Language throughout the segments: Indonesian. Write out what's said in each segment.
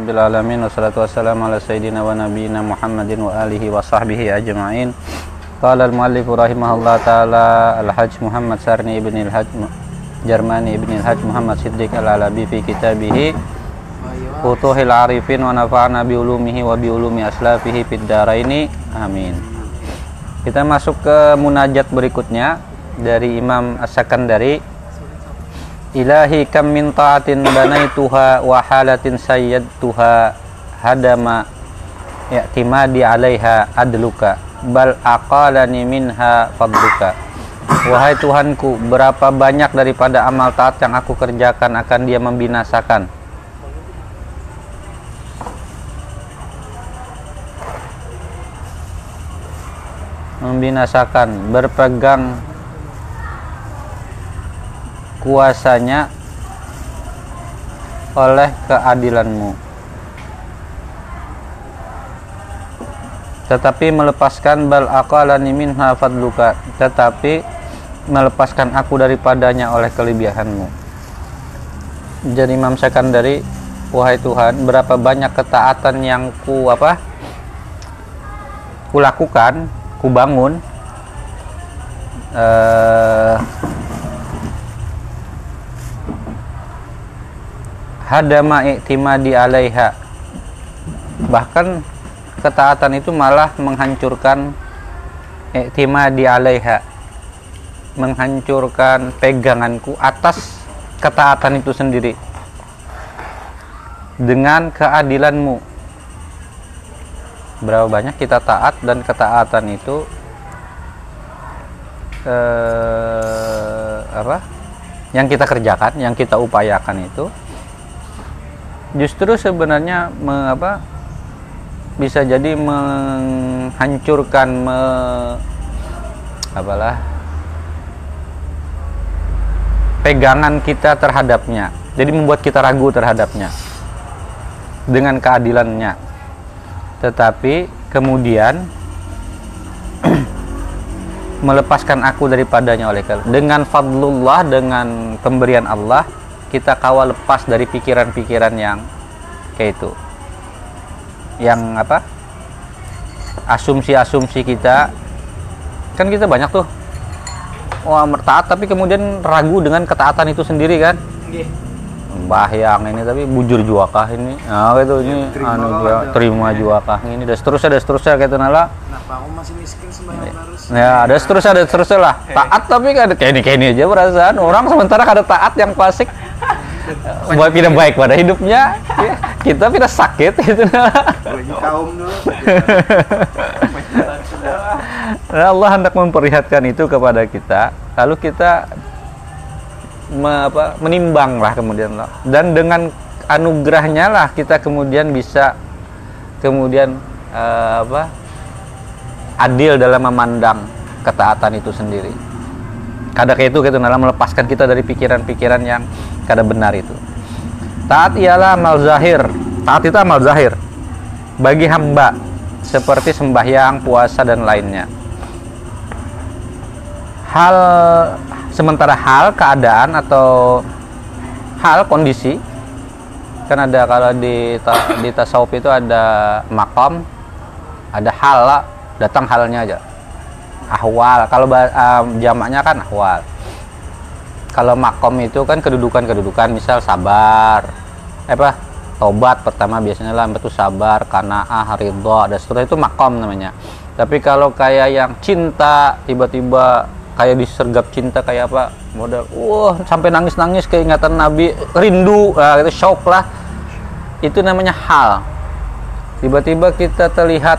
Rabbil alamin wassalatu wassalamu ala sayyidina wa nabiyyina Muhammadin wa alihi wa sahbihi ajma'in. Qala al-muallif rahimahullah taala Al-Hajj Muhammad Sarni ibn al-Hajj Jarmani ibn al-Hajj Muhammad Siddiq al-Alabi fi kitabih Futuhil Arifin wa nafa'ana bi ulumihi wa bi ulumi aslafihi fid daraini. Amin. Kita masuk ke munajat berikutnya dari Imam As-Sakandari Ilahi kam min ta'atin banaituha wa halatin sayyadtuha hadama i'timadi 'alaiha adluka bal aqalani minha fadluka. Wahai Tuhanku berapa banyak daripada amal taat yang aku kerjakan akan dia membinasakan? Membinasakan berpegang kuasanya oleh keadilanmu. Tetapi melepaskan bal aqalani minha fadluka. Tetapi melepaskan aku daripadanya oleh kelebihanmu. Jadi Imam Sekandari wahai Tuhan berapa banyak ketaatan yang ku apa ku lakukan ku bangun eh, hadama i'timadi alaiha. Bahkan ketaatan itu malah menghancurkan i'timadi alaiha. Menghancurkan peganganku atas ketaatan itu sendiri. Dengan keadilanmu. Berapa banyak kita taat dan ketaatan itu eh, apa? Yang kita kerjakan yang kita upayakan itu justru sebenarnya me, apa bisa jadi menghancurkan me, apalah pegangan kita terhadapnya. Jadi membuat kita ragu terhadapnya. Dengan keadilannya. Tetapi kemudian melepaskan aku daripadanya oleh dengan fadlullah dengan pemberian Allah kita kawal lepas dari pikiran-pikiran yang kayak itu. Yang apa? Asumsi-asumsi kita. Kan kita banyak tuh. Wah taat tapi kemudian ragu dengan ketaatan itu sendiri kan Mbah yang ini tapi bujur juakah ini? Nah itu ini terima anu ya, terima juakah ini? Dan seterusnya dan seterusnya kayak nala. Kenapa? Aku masih miskin sembahyang harus ya ada seterusnya ada seterusnya lah. Taat tapi kan kayak ini kayak ini aja perasaan. Orang sementara ada taat yang klasik. Buat tidak baik pada hidupnya. Kita tidak sakit itu kaum dulu. Nah, Allah hendak memperlihatkan itu kepada kita. Lalu kita me, apa, menimbang lah kemudian lah. Dan dengan anugerahnya lah kita kemudian bisa kemudian uh, apa adil dalam memandang ketaatan itu sendiri. Kadang itu gitu dalam melepaskan kita dari pikiran-pikiran yang kada benar itu. Taat ialah amal zahir. Taat itu amal zahir. Bagi hamba seperti sembahyang puasa dan lainnya hal sementara hal keadaan atau hal kondisi kan ada kalau di di tasawuf itu ada makam ada hal datang halnya aja. Ahwal kalau um, jamaknya kan ahwal. Kalau makom itu kan kedudukan-kedudukan misal sabar eh, apa tobat pertama biasanya lah itu sabar karena ah ridho dan seterusnya itu makom namanya. Tapi kalau kayak yang cinta tiba-tiba kayak disergap cinta kayak apa model wah sampai nangis-nangis keingatan Nabi rindu. Nah, itu shock lah. Itu namanya hal. Tiba-tiba kita terlihat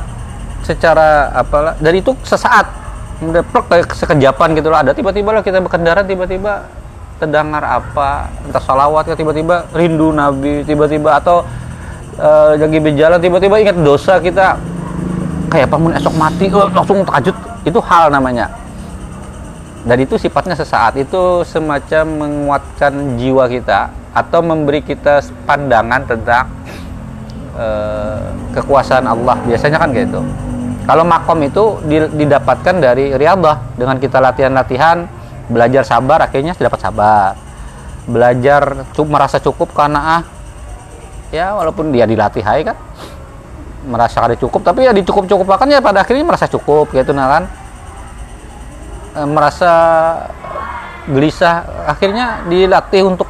secara apalah dari itu sesaat. Plek kayak sekejapan gitu loh ada tiba-tiba lah kita berkendara tiba-tiba terdengar apa entah salawat tiba-tiba rindu nabi tiba-tiba atau uh, lagi berjalan tiba-tiba ingat dosa kita. Kayak apa esok mati uh, langsung takjub itu hal namanya dan itu sifatnya sesaat. Itu semacam menguatkan jiwa kita atau memberi kita pandangan tentang uh, kekuasaan Allah. Biasanya kan gitu kalau makom itu didapatkan dari riyadhah. Dengan kita latihan-latihan, belajar sabar akhirnya dapat sabar. Belajar merasa cukup karena ah ya walaupun dia dilatih kan merasa kada cukup tapi ya dicukup cukupakan ya pada akhirnya merasa cukup gitu nah kan E, merasa gelisah akhirnya dilatih untuk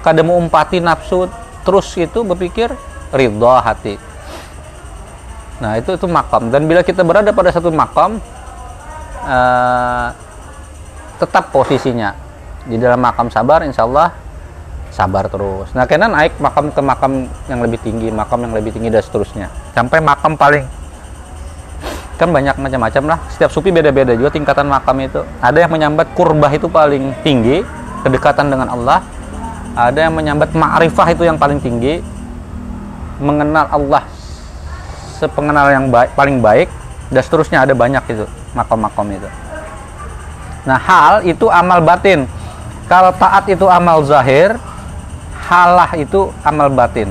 kada mau umpati nafsu terus itu berpikir ridho hati. Nah itu itu makam. Dan bila kita berada pada satu makam eh, tetap posisinya. Di dalam makam sabar insya Allah sabar terus. Nah kena naik makam ke makam yang lebih tinggi makam yang lebih tinggi dan seterusnya. Sampai makam paling kan banyak macam-macam lah. Setiap sufi beda-beda juga tingkatan makam itu. Ada yang menyambat kurbah itu paling tinggi kedekatan dengan Allah. Ada yang menyambat ma'rifah itu yang paling tinggi. Mengenal Allah sepengenal yang baik, paling baik. Dan seterusnya ada banyak itu makam-makam itu. Nah hal itu amal batin. Kalau taat itu amal zahir halah itu amal batin.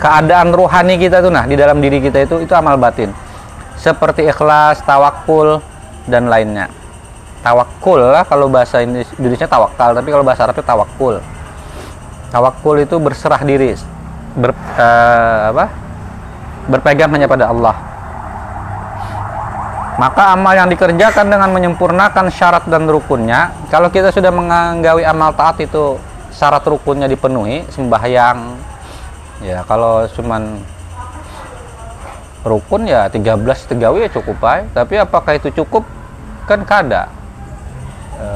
Keadaan rohani kita itu nah di dalam diri kita itu itu amal batin seperti ikhlas, tawakul dan lainnya. Tawakul lah kalau bahasa Indonesia tawakal, tapi kalau bahasa Arabnya tawakul. Tawakul itu berserah diri, ber, uh, apa? berpegang hanya pada Allah. Maka amal yang dikerjakan dengan menyempurnakan syarat dan rukunnya, kalau kita sudah menganggawi amal taat itu syarat rukunnya dipenuhi, sembahyang, ya kalau cuman rukun ya 13 tegawi ya cukup baik tapi apakah itu cukup? Kan kada. E,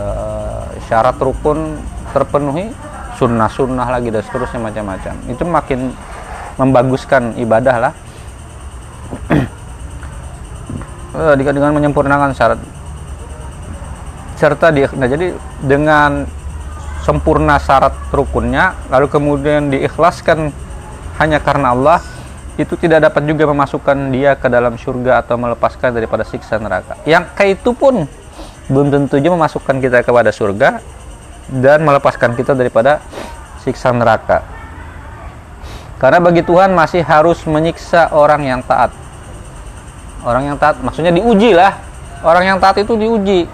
syarat rukun terpenuhi sunnah-sunnah lagi dan seterusnya macam-macam. Itu makin membaguskan ibadah lah. Eh, dengan menyempurnakan syarat. Serta di nah jadi dengan sempurna syarat rukunnya lalu kemudian diikhlaskan hanya karena Allah itu tidak dapat juga memasukkan dia ke dalam surga atau melepaskan daripada siksa neraka. Yang kayak itu pun belum tentu juga memasukkan kita kepada surga dan melepaskan kita daripada siksa neraka. Karena bagi Tuhan masih harus menyiksa orang yang taat. Orang yang taat maksudnya diuji lah. Orang yang taat itu diuji.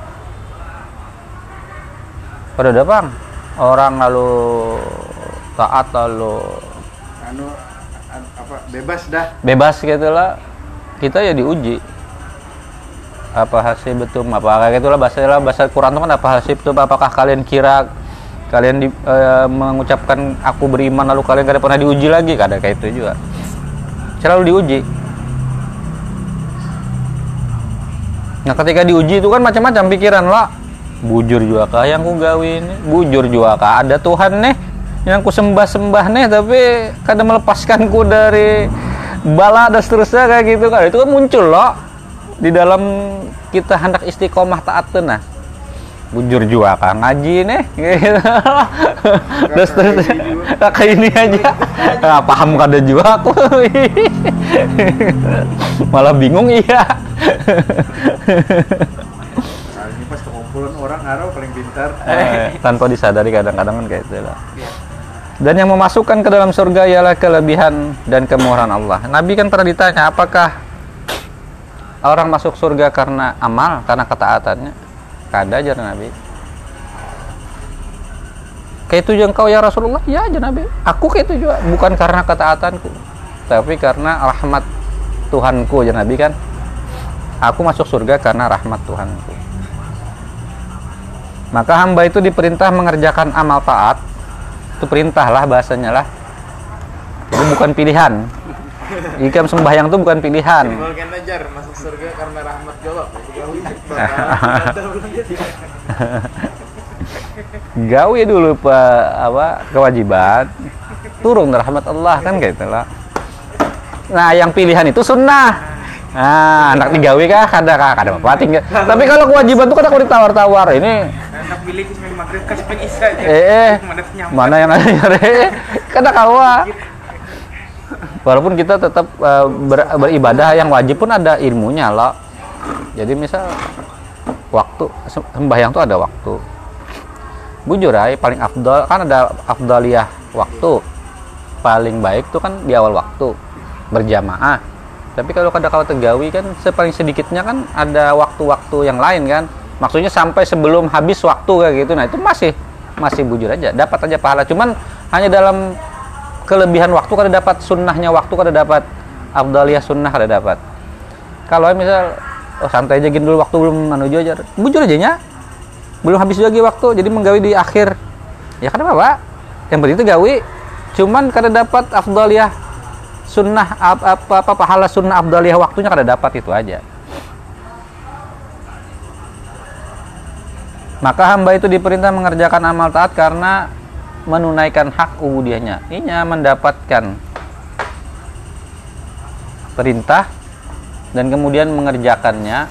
Pada depan orang lalu taat lalu anu apa bebas dah. Bebas gitu lah kita ya diuji. Apa hasil betul apa kayak gitulah. Bahasa lah bahasa Quran itu kan apa hasil betul apakah kalian kira kalian di, e, mengucapkan aku beriman lalu kalian kada pernah diuji lagi? Kada kayak itu juga. Selalu diuji. Nah ketika diuji itu kan macam-macam pikiran lah bujur juga kah yang ku gawe ini bujur juga kah? Ada Tuhan nih yang ku sembah-sembah nih tapi kadang melepaskanku dari bala dan seterusnya kayak gitu kan itu kan muncul loh di dalam kita hendak istiqomah taat nah. Bujur juga kan ngaji nih gitu. Seterusnya kayak ini aja. Nggak paham kada juga aku. Malah bingung iya. Nah, ini pas kekumpulan orang harap paling pintar. Eh, tanpa disadari kadang-kadang kan kayak itu lah dan yang memasukkan ke dalam surga ialah kelebihan dan kemurahan Allah. Nabi kan pernah ditanya, apakah orang masuk surga karena amal, karena ketaatannya? Kada aja Nabi. Kayak itu engkau ya Rasulullah? Ya aja Nabi. Aku kayak itu. Bukan karena ketaatanku. Tapi karena rahmat Tuhanku aja Nabi kan. Aku masuk surga karena rahmat Tuhanku. Maka hamba itu diperintah mengerjakan amal taat itu perintah lah bahasanya lah itu bukan pilihan Ikam sembahyang itu bukan pilihan. Kalau ajar masuk surga karena rahmat. Gawe dulu pak apa kewajiban turun rahmat Allah kan gitu lah. Nah yang pilihan itu sunnah. Nah, anak digawe kah? Kada kah? Kada apa tinggal. Tapi kalau kewajiban itu kan aku ditawar-tawar. Ini anak pilih kisah maghrib kan sampai isa aja. Eh, eh. mana yang ada nyari? Kada kawa. Walaupun kita tetap uh, ber, beribadah yang wajib pun ada ilmunya loh. Jadi misal waktu sembahyang tuh ada waktu. Bujur ay, paling afdal kan ada afdaliyah waktu. Paling baik tuh kan di awal waktu berjamaah tapi kalau kada kalau tegawi kan sepaling sedikitnya kan ada waktu-waktu yang lain kan. Maksudnya sampai sebelum habis waktu kayak gitu. Nah itu masih masih bujur aja. Dapat aja pahala. Cuman hanya dalam kelebihan waktu kada dapat sunnahnya waktu kada dapat afdaliyah sunnah kada dapat. Kalau misal oh santai aja gini dulu waktu belum menuju aja. Bujur aja nya belum habis lagi waktu jadi menggawi di akhir. Ya kan apa yang penting itu gawi cuman kada dapat afdaliyah sunnah apa apa, apa pahala sunnah afdaliyah waktunya kada dapat itu aja maka hamba itu diperintah mengerjakan amal taat karena menunaikan hak ubudiyahnya inya mendapatkan perintah dan kemudian mengerjakannya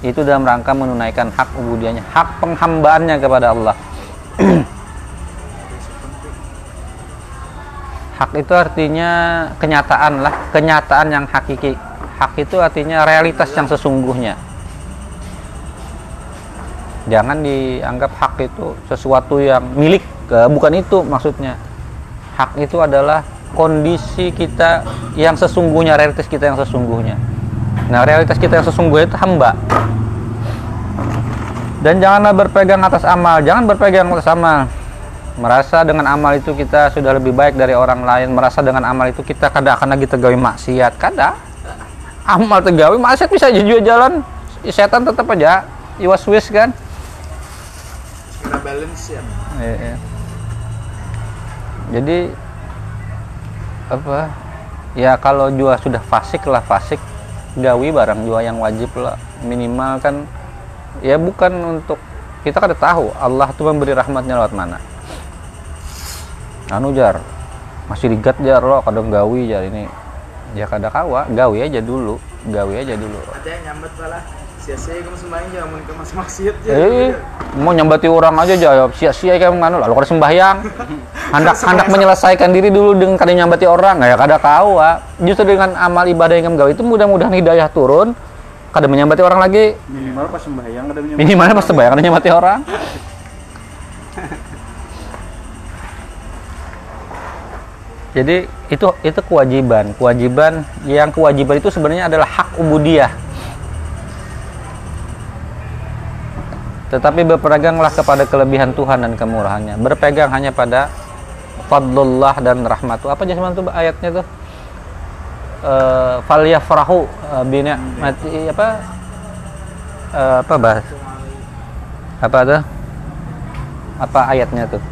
itu dalam rangka menunaikan hak ubudiyahnya, hak penghambaannya kepada Allah. hak itu artinya kenyataan lah, kenyataan yang hakiki. Hak itu artinya realitas yang sesungguhnya. Jangan dianggap hak itu sesuatu yang milik, bukan itu maksudnya. Hak itu adalah kondisi kita yang sesungguhnya, realitas kita yang sesungguhnya. Nah, realitas kita yang sesungguhnya itu hamba. Dan janganlah berpegang atas amal, jangan berpegang atas amal. Merasa dengan amal itu kita sudah lebih baik dari orang lain, merasa dengan amal itu kita kada akan lagi tegawi maksiat, kada. Amal tegawi maksiat bisa juga jalan, setan tetap aja iwas wis kan. Kena balance ya. Iya, iya. Jadi apa? Ya kalau jua sudah fasik lah fasik gawi barang jua yang wajib lah minimal kan ya bukan untuk kita kada tahu Allah tuh memberi rahmatnya lewat mana anu jar. Masih digat jar lo. Kadang gawi jar ini. Ya kada kawa. Gawi aja dulu. Gawi aja dulu. Ada yang nyambat malah sia-sia kamu sembahyang jangan mun ke mas maksiat ya. eh mau nyambati orang aja jawab sia-sia kayak nganu lalu kada sembahyang. Hendak hendak menyelesaikan diri dulu dengan kada nyambati orang. Ya kada kau ah. justru dengan amal ibadah yang kamu gawe itu mudah-mudahan hidayah turun. Kada menyambati orang lagi. Minimal pas sembahyang ada menyambat. minimalnya pas sembahyang kada nyambati orang jadi itu itu kewajiban. Kewajiban yang kewajiban itu sebenarnya adalah hak ubudiyah tetapi berpeganglah kepada kelebihan Tuhan dan kemurahannya. Berpegang hanya pada fadlullah dan rahmatu apa aja tuh ayatnya tuh? Eh, falyafrahu uh, bina mati apa? Eh, apa bahas? Apa tuh? Apa ayatnya tuh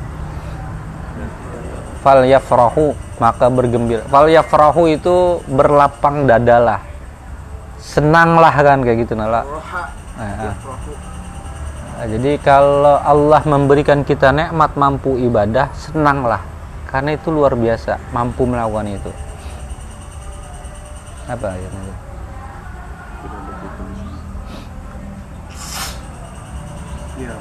falyafrahu maka bergembira falyafrahu itu berlapang dadalah senanglah kan kayak gitu nala. Nah, Nah, jadi kalau Allah memberikan kita nikmat mampu ibadah, senanglah. Karena itu luar biasa, mampu melakukan itu. Apa itu? Iya.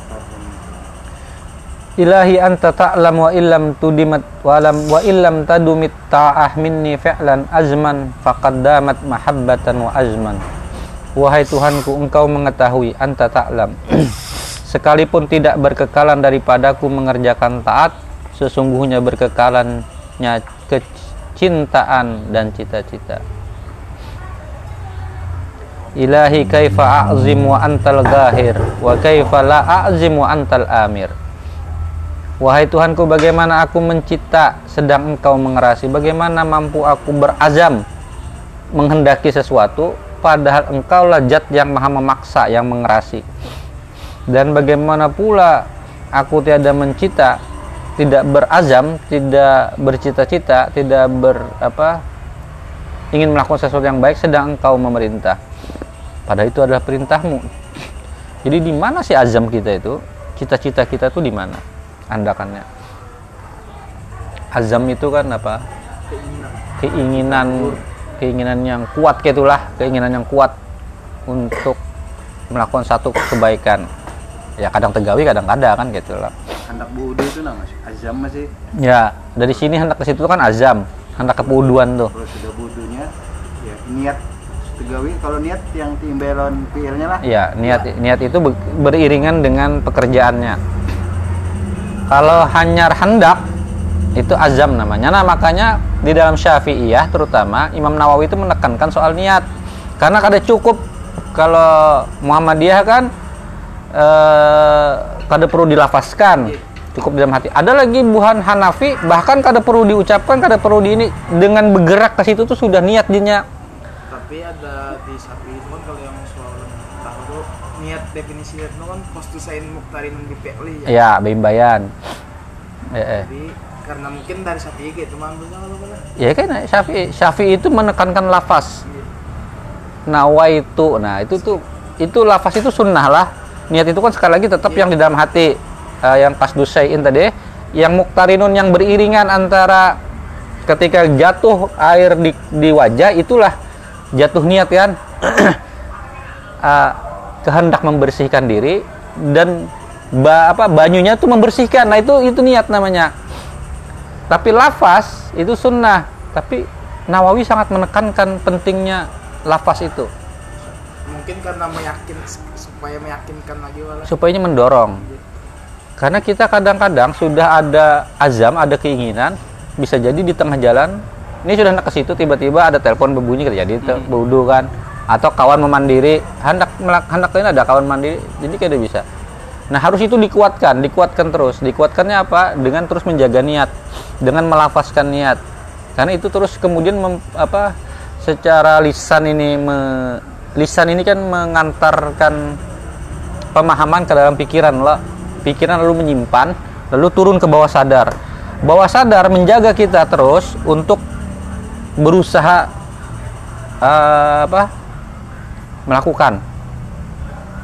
Ilahi anta ta'lam wa illam tudimat wa lam wa illam tadumit ta'ah minni fi'lan azman faqad damat mahabbatan wa azman. Wahai Tuhanku, Engkau mengetahui anta ta'lam. Sekalipun tidak berkekalan daripadaku mengerjakan taat, sesungguhnya berkekalannya kecintaan dan cita-cita. Ilahi kaifa a'zim wa antal gahir wa kaifa la a'zim wa antal amir. Wahai Tuhanku, bagaimana aku mencipta sedang Engkau mengerasi? Bagaimana mampu aku berazam menghendaki sesuatu padahal Engkaulah zat yang maha memaksa, yang mengerasi. Dan bagaimana pula aku tiada mencipta, tidak berazam, tidak bercita-cita, tidak ber apa ingin melakukan sesuatu yang baik sedang Engkau memerintah. Padahal itu adalah perintahmu. Jadi di mana sih azam kita itu? Cita-cita kita tuh di mana? Andakannya. Azam itu kan apa? Keinginan. Keinginan yang kuat kayak itulah, keinginan yang kuat untuk melakukan satu kebaikan. Ya kadang tegawi, kadang kada kan gitu lah. Hendak budi itu mas. Azam masih. Ya, dari sini hendak ke situ kan azam, hendak kepuduan tuh. Kalau sudah budunya, ya niat tegawi. Kalau niat yang timbelon fiilnya lah. Iya, niat niat itu be- beriringan dengan pekerjaannya. Kalau hanya hendak itu azam namanya. Nah, makanya di dalam Syafi'iyah terutama Imam Nawawi itu menekankan soal niat. Karena kada cukup kalau Muhammadiyah kan eh kada perlu dilafaskan. cukup dalam hati ada lagi buhan Hanafi bahkan kada perlu diucapkan kada perlu di ini dengan bergerak ke situ tuh sudah niat dinya tapi ada di sapi itu kan kalau yang soal niat definisi itu kan postusain muktarin di peli ya. Ya bimbayan eh, eh. jadi karena mungkin dari sapi gitu manggilnya kalau ya kan Syafi'i. Syafi'i itu menekankan lafaz. Nawaitu nah itu tuh itu lafaz itu sunnah lah. Niat itu kan sekali lagi tetap Iya. yang di dalam hati Eh, yang pas dusain tadi. Yang muktarinun yang beriringan antara ketika jatuh air di, di wajah itulah jatuh niat kan. Eh, kehendak membersihkan diri dan ba, apa banyunya tuh membersihkan. Nah itu itu niat namanya. Tapi lafaz itu sunnah. Tapi Nawawi sangat menekankan pentingnya lafaz itu. Mungkin karena meyakin supaya meyakinkan lagi wala supaya ini mendorong. Karena kita kadang-kadang sudah ada azam ada keinginan bisa jadi di tengah jalan ini sudah ke situ tiba-tiba ada telepon berbunyi terjadi hmm. kan atau kawan memandiri hendak hendak ini ada kawan mandiri jadi kayak bisa. Nah harus itu dikuatkan dikuatkan terus. Dikuatkannya apa? Dengan terus menjaga niat dengan melafazkan niat. Karena itu terus kemudian mem- apa secara lisan ini me- lisan ini kan mengantarkan pemahaman ke dalam pikiran lah pikiran lalu menyimpan lalu turun ke bawah sadar. Bawah sadar menjaga kita terus untuk berusaha eh, apa melakukan.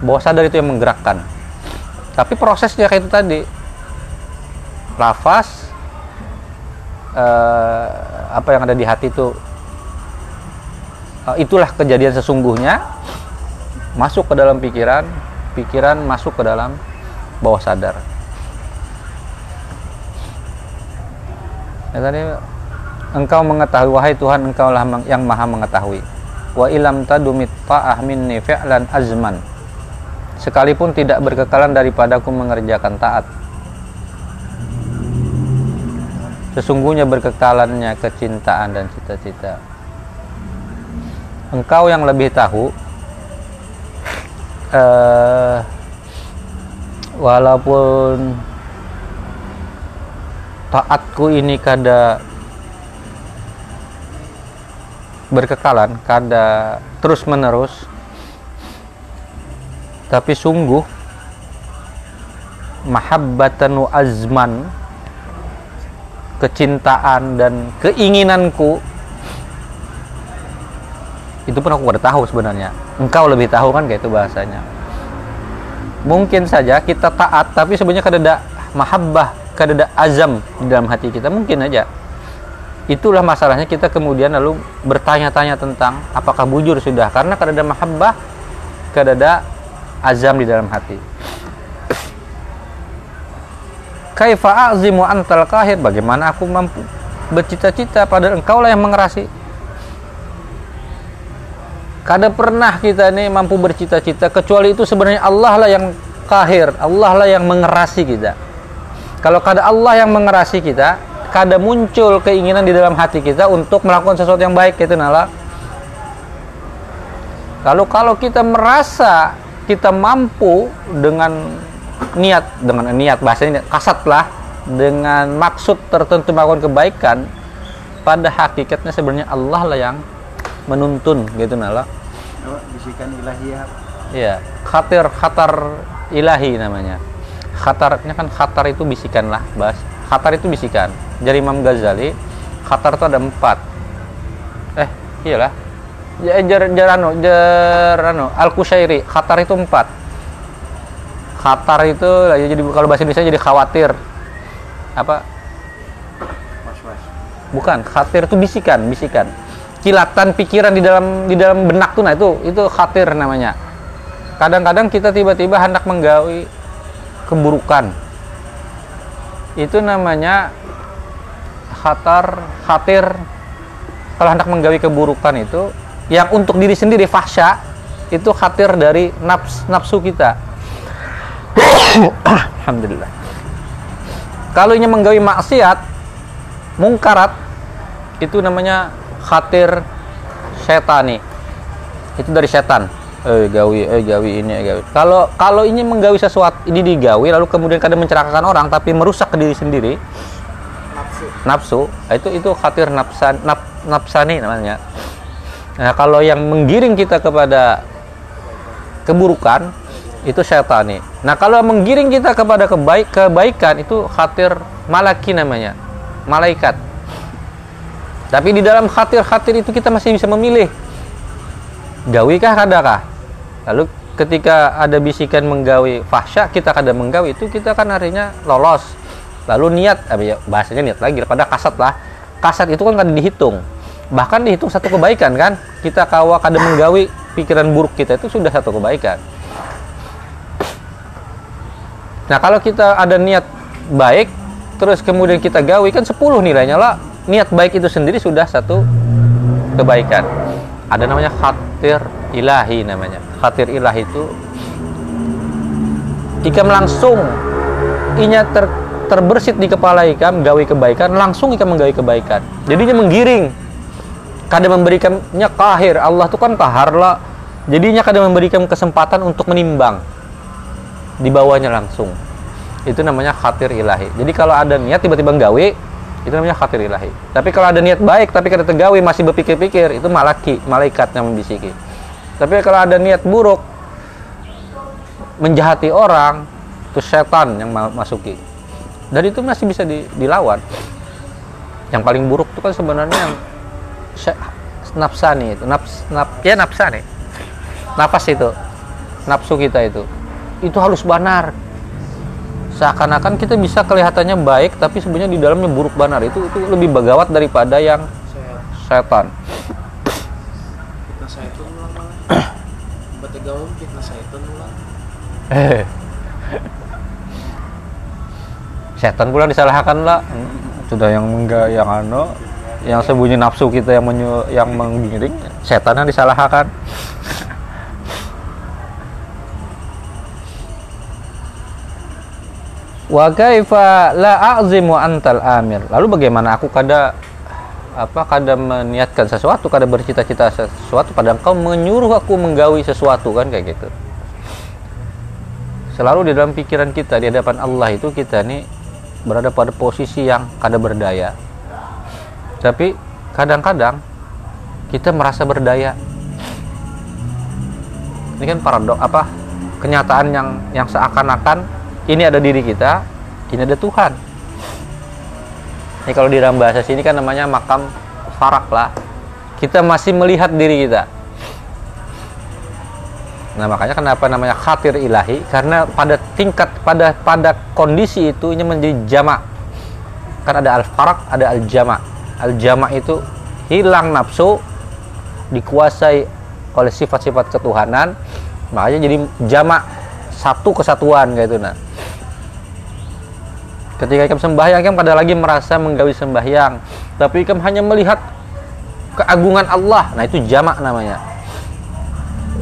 Bawah sadar itu yang menggerakkan. Tapi prosesnya kayak itu tadi. Lafaz eh, apa yang ada di hati itu eh, itulah kejadian sesungguhnya. Masuk ke dalam pikiran pikiran masuk ke dalam bawah sadar. Ya tadi engkau mengetahui wahai Tuhan engkaulah yang maha mengetahui wa ilam tadumit ta'ah minni fi'lan azman. Sekalipun tidak berkekalan daripadaku mengerjakan taat. Sesungguhnya berkekalannya kecintaan dan cita-cita. Engkau yang lebih tahu eh, walaupun taatku ini kada berkekalan kada terus menerus tapi sungguh mahabbatan azman kecintaan dan keinginanku itu pun aku udah tahu sebenarnya. Engkau lebih tahu kan kayak itu bahasanya. Mungkin saja kita taat tapi sebenarnya kada ada mahabbah kada ada azam di dalam hati kita. Mungkin aja itulah masalahnya kita kemudian lalu bertanya-tanya tentang apakah bujur sudah. Karena kada ada mahabbah kada ada azam di dalam hati. Kaifa azimu antal kahir bagaimana aku mampu bercita-cita padahal engkau lah yang mengerasi? Kada pernah kita ini mampu bercita-cita kecuali itu sebenarnya Allah lah yang kahir Allah lah yang mengerasi kita. Kalau kada Allah yang mengerasi kita kada muncul keinginan di dalam hati kita untuk melakukan sesuatu yang baik itu nala lalu kalau kita merasa kita mampu dengan niat dengan niat bahasanya kasat lah dengan maksud tertentu melakukan kebaikan pada hakikatnya sebenarnya Allah lah yang menuntun gitu nala Oh, bisikan ilahiyah Iya, khatir khatar ilahi namanya. Khatarnya kan khatar itu bisikan lah, bas. Khatar itu bisikan. Dari Imam Ghazali, khatar itu ada empat. Eh, iyalah. Ya, jar, jarano, jarano, al kushairi khatar itu empat. Khatar itu ya, jadi kalau bahasa Indonesia jadi khawatir. Apa? was-was Bukan, khatir itu bisikan, bisikan. Kilatan pikiran di dalam di dalam benak tuh nah itu itu khatir namanya. Kadang-kadang kita tiba-tiba hendak menggawi keburukan. Itu namanya khatar, khatir. Kalau hendak menggawi keburukan itu yang untuk diri sendiri fahsya itu khatir dari nafs, nafsu kita. Alhamdulillah. Kalau ini menggawi maksiat, mungkarat itu namanya khatir setani itu dari setan eh gawi eh gawi ini eh gawi. Kalau kalau ini menggawi sesuatu ini digawi lalu kemudian kadang mencerakakan orang tapi merusak ke diri sendiri. Nafsu. Nafsu. Itu itu khatir nafsan naf, nafsani namanya. Nah kalau yang menggiring kita kepada keburukan itu syaitan nah kalau menggiring kita kepada kebaik kebaikan itu khatir malaki namanya. Malaikat. Tapi di dalam khatir-khatir itu kita masih bisa memilih. Gawikah kadakah lalu ketika ada bisikan menggawi fahsya kita kadang menggawi itu kita kan artinya lolos. Lalu niat ya bahasanya niat lagi pada kasat lah. Kasat itu kan kadang dihitung. Bahkan dihitung satu kebaikan kan? Kita kawa kadang menggawi pikiran buruk kita itu sudah satu kebaikan. Nah kalau kita ada niat baik terus kemudian kita gawi kan 10 nilainya lah. Niat baik itu sendiri sudah satu kebaikan. Ada namanya khatir ilahi namanya khatir ilahi itu ikam langsung inya ter, terbersit di kepala ikam gawi kebaikan langsung ikam menggawi kebaikan. Jadinya menggiring. Kadang memberikannya kahir Allah itu kan kahar lah. Jadinya kadang memberikan kesempatan untuk menimbang. Di bawahnya langsung. Itu namanya khatir ilahi. Jadi kalau ada niat tiba-tiba gawe itu namanya khatir ilahi. Tapi kalau ada niat baik tapi kada tegawi masih berpikir-pikir itu malaki malaikat yang membisiki tapi kalau ada niat buruk menjahati orang itu setan yang masuki. Dan itu masih bisa di, dilawan. Yang paling buruk itu kan sebenarnya yang nafsani itu naps, nap, ya nafsani. Nafas itu nafsu kita itu. Itu harus benar seakan-akan kita bisa kelihatannya baik tapi sebenarnya di dalamnya buruk benar itu itu lebih bagawat daripada yang setan fitnah setan ulang malah batu gaul fitnah setan ulang eh. Setan pula disalahkan lah sudah yang enggak yang ano yang sembunyi nafsu kita yang menyu yang menggiring setan yang disalahkan. Wa kaifa la a'zimu antal amir? Lalu bagaimana aku kada apa kada meniatkan sesuatu? Kada bercita-cita sesuatu padahal kau menyuruh aku menggawi sesuatu kan kayak gitu. Selalu di dalam pikiran kita di hadapan Allah itu kita nih berada pada posisi yang kada berdaya. Tapi kadang-kadang kita merasa berdaya. Ini kan paradok apa kenyataan yang yang seakan-akan ini ada diri kita, ini ada Tuhan. Ini kalau di dalam bahasa sini kan namanya makam farak lah. Kita masih melihat diri kita. Nah makanya kenapa namanya khatir ilahi? Karena pada tingkat pada pada kondisi itu ini menjadi jamak. Kan ada al farak, ada al jamak. Al jamak itu hilang nafsu, dikuasai oleh sifat-sifat ketuhanan, makanya jadi jamak satu kesatuan kayak itu nah ketika ikam sembahyang ikam pada lagi merasa menggawi sembahyang. Tapi ikam hanya melihat keagungan Allah. Nah itu jamak namanya.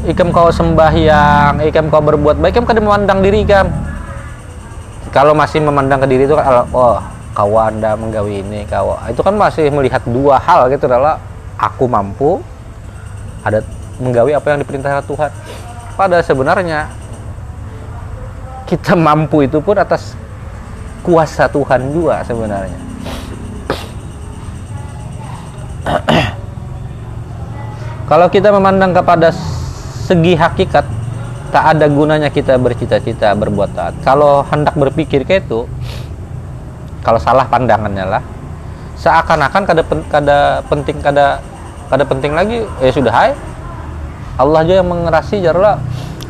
Ikam kau sembahyang ikam kau berbuat baik ikam kadang memandang diri ikam. Kalau masih memandang ke diri itu kan oh kau anda menggawi ini kau. Itu kan masih melihat dua hal gitu adalah aku mampu ada menggawi apa yang diperintahkan Tuhan. Pada sebenarnya kita mampu itu pun atas kuasa Tuhan juga sebenarnya. Kalau kita memandang kepada segi hakikat, tak ada gunanya kita bercita-cita berbuat taat. Kalau hendak berpikir kayak itu, kalau salah pandangannya lah, seakan-akan kada, kada penting kada kada penting lagi, ya sudah hai. Allah aja yang mengerasi jarlah,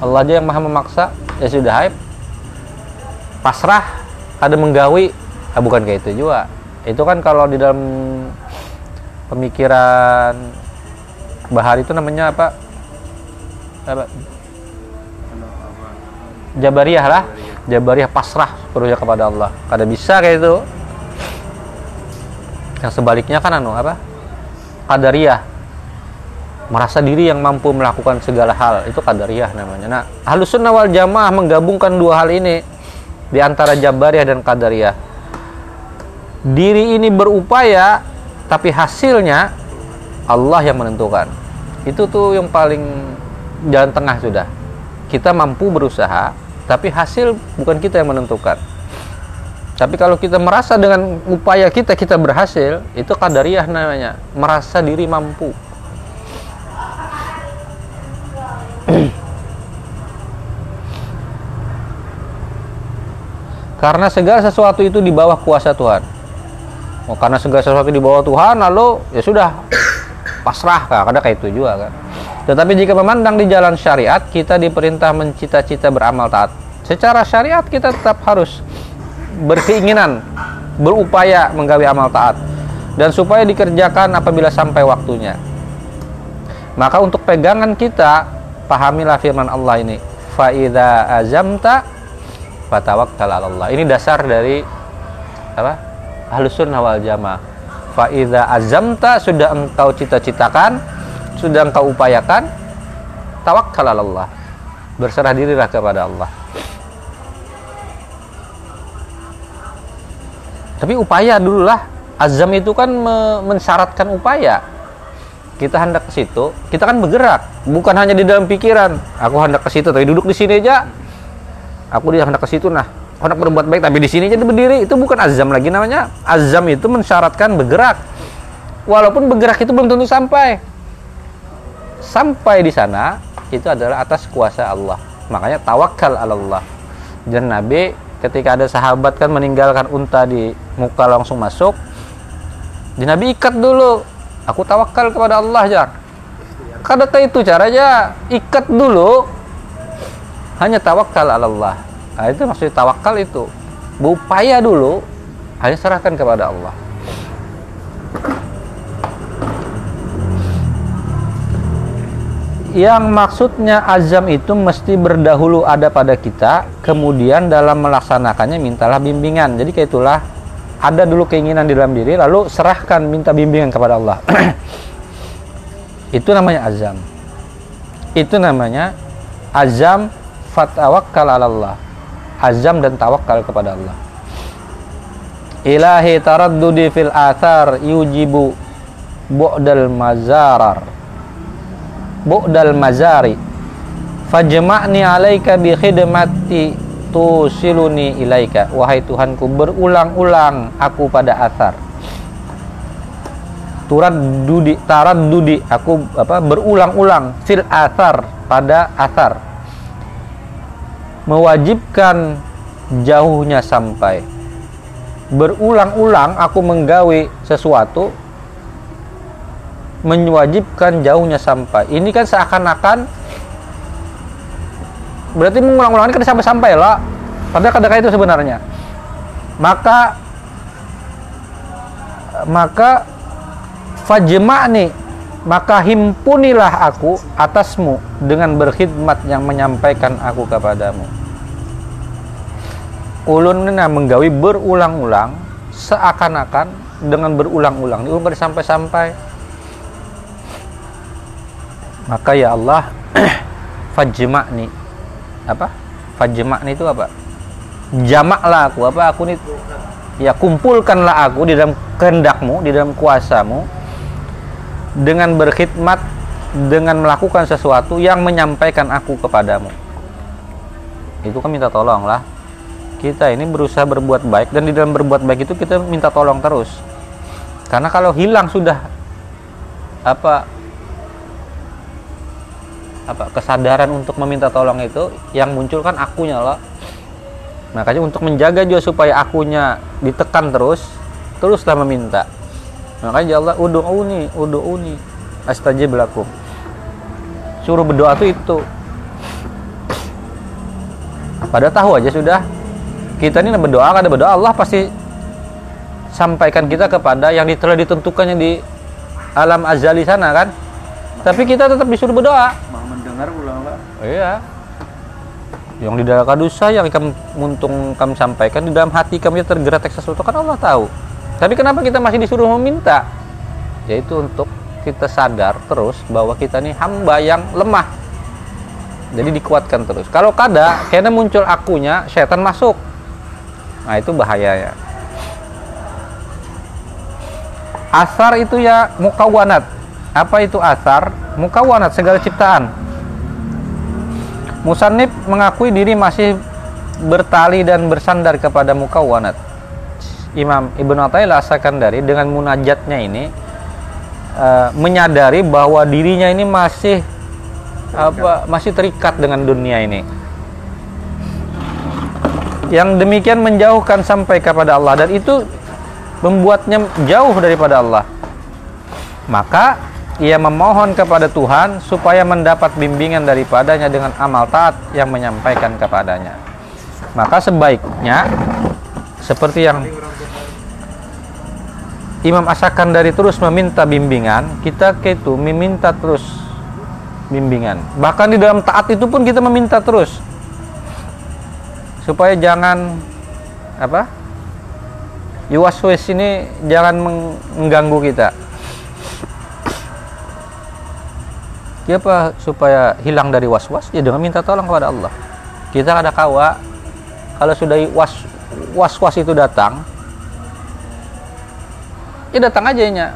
Allah aja yang maha memaksa, ya sudah hai. Pasrah ada menggawi ah, bukan kayak itu juga. Itu kan kalau di dalam pemikiran bahari itu namanya apa? Apa? Jabariyah lah. Jabariyah pasrah sepenuhnya kepada Allah. Kada bisa kayak itu. Yang sebaliknya kan anu apa? Qadariyah. Merasa diri yang mampu melakukan segala hal. Itu Qadariyah namanya. Nah halus sunnah wal jamaah menggabungkan dua hal ini di antara Jabariyah dan Qadariyah. Diri ini berupaya tapi hasilnya Allah yang menentukan. Itu tuh yang paling jalan tengah sudah. Kita mampu berusaha, tapi hasil bukan kita yang menentukan. Tapi kalau kita merasa dengan upaya kita kita berhasil, itu kadariyah namanya, merasa diri mampu. Karena segala sesuatu itu di bawah kuasa Tuhan. Oh, karena segala sesuatu di bawah Tuhan, lalu ya sudah pasrah kak, ada kayak itu juga kan. Tetapi jika memandang di jalan syariat, kita diperintah mencita-cita beramal taat. Secara syariat kita tetap harus berkeinginan, berupaya menggawi amal taat dan supaya dikerjakan apabila sampai waktunya. Maka untuk pegangan kita, pahamilah firman Allah ini. Faida azamta fatawakkal Allah. Ini dasar dari apa? Ahlus sunnah wal jamaah. Faida azamta sudah engkau cita-citakan, sudah engkau upayakan, tawakkal Allah. Berserah dirilah kepada Allah. Tapi upaya dululah. Azam itu kan mensyaratkan upaya. Kita hendak ke situ, kita kan bergerak, bukan hanya di dalam pikiran. Aku hendak ke situ, tapi duduk di sini aja. Aku dia hendak ke situ, nah hendak berbuat baik, tapi di sini aja berdiri. Itu bukan azam lagi namanya. Azam itu mensyaratkan bergerak. Walaupun bergerak itu belum tentu sampai. Sampai di sana itu adalah atas kuasa Allah. Makanya tawakal Allah. Dan Nabi ketika ada sahabat kan meninggalkan unta di muka langsung masuk di Nabi ikat dulu aku tawakal kepada Allah jar kadata itu caranya ikat dulu hanya tawakal Allah nah, itu maksudnya tawakal itu berupaya dulu hanya serahkan kepada Allah yang maksudnya azam itu mesti berdahulu ada pada kita, kemudian dalam melaksanakannya mintalah bimbingan. Jadi kayak itulah ada dulu keinginan di dalam diri, lalu serahkan minta bimbingan kepada Allah. itu namanya azam. Itu namanya azam fatawakkal Allah. Azam dan tawakal kepada Allah. Ilahi taraddudi fil athar yujibu bu'dal mazarar. Bu'dal mazari. Fajma'ni alaika bi khidmati tusiluni ilaika. Wahai Tuhanku berulang-ulang aku pada asar turad dudi tarad dudi aku apa berulang-ulang fil asar pada asar mewajibkan jauhnya sampai berulang-ulang aku menggawe sesuatu mewajibkan jauhnya sampai. Ini kan seakan-akan berarti mengulang-ulang ini kan sampai-sampai lah. Padahal kata itu sebenarnya. Maka maka fajma'ni maka himpunilah aku atasmu dengan berkhidmat yang menyampaikan aku kepadamu. Ulun ini menggawi berulang-ulang seakan-akan dengan berulang-ulang. Diulang sampai-sampai. Maka ya Allah fajma'ni. Apa? Fajma'ni itu apa? Jamaklah aku. Apa? Aku ini ya kumpulkanlah aku di dalam kehendakmu di dalam kuasamu dengan berkhidmat dengan melakukan sesuatu yang menyampaikan aku kepadamu. Itu kan minta tolong lah. Kita ini berusaha berbuat baik dan di dalam berbuat baik itu kita minta tolong terus. Karena kalau hilang sudah apa apa kesadaran untuk meminta tolong itu yang muncul kan akunya loh makanya untuk menjaga juga supaya akunya ditekan terus teruslah meminta makanya ya Allah udu'uni udu'uni astajib lakum suruh berdoa tuh itu. Pada tahu aja sudah. Kita ini berdoa kada berdoa Allah pasti sampaikan kita kepada yang telah ditentukannya di alam azali sana kan? Tapi kita tetap disuruh berdoa. Dengar ulang lah iya. Yang di dalam kadusa yang kamu muntung kami sampaikan di dalam hati kami tergerak sesuatu kan Allah tahu tapi kenapa kita masih disuruh meminta? Yaitu untuk kita sadar terus bahwa kita ini hamba yang lemah. Jadi dikuatkan terus. Kalau kada karena muncul akunya setan masuk. Nah itu bahayanya asar itu ya mukawanat. Apa itu asar? Mukawanat segala ciptaan. Musannif mengakui diri masih bertali dan bersandar kepada mukawanat. Imam Ibnu Athaillah Sakandari dengan munajatnya ini uh, menyadari bahwa dirinya ini masih apa masih terikat dengan dunia ini. Yang demikian menjauhkan sampai kepada Allah dan itu membuatnya jauh daripada Allah. Maka ia memohon kepada Tuhan supaya mendapat bimbingan daripadanya dengan amal taat yang menyampaikan kepadanya. Maka sebaiknya seperti yang Imam Asakan dari terus meminta bimbingan, kita ke itu meminta terus bimbingan. Bahkan di dalam taat itu pun kita meminta terus. Supaya jangan apa? Yuwaswis ini jangan mengganggu kita. Siapa supaya hilang dari was-was? Ya dengan minta tolong kepada Allah. Kita ada kawa kalau sudah was was-was itu datang ya datang aja nya.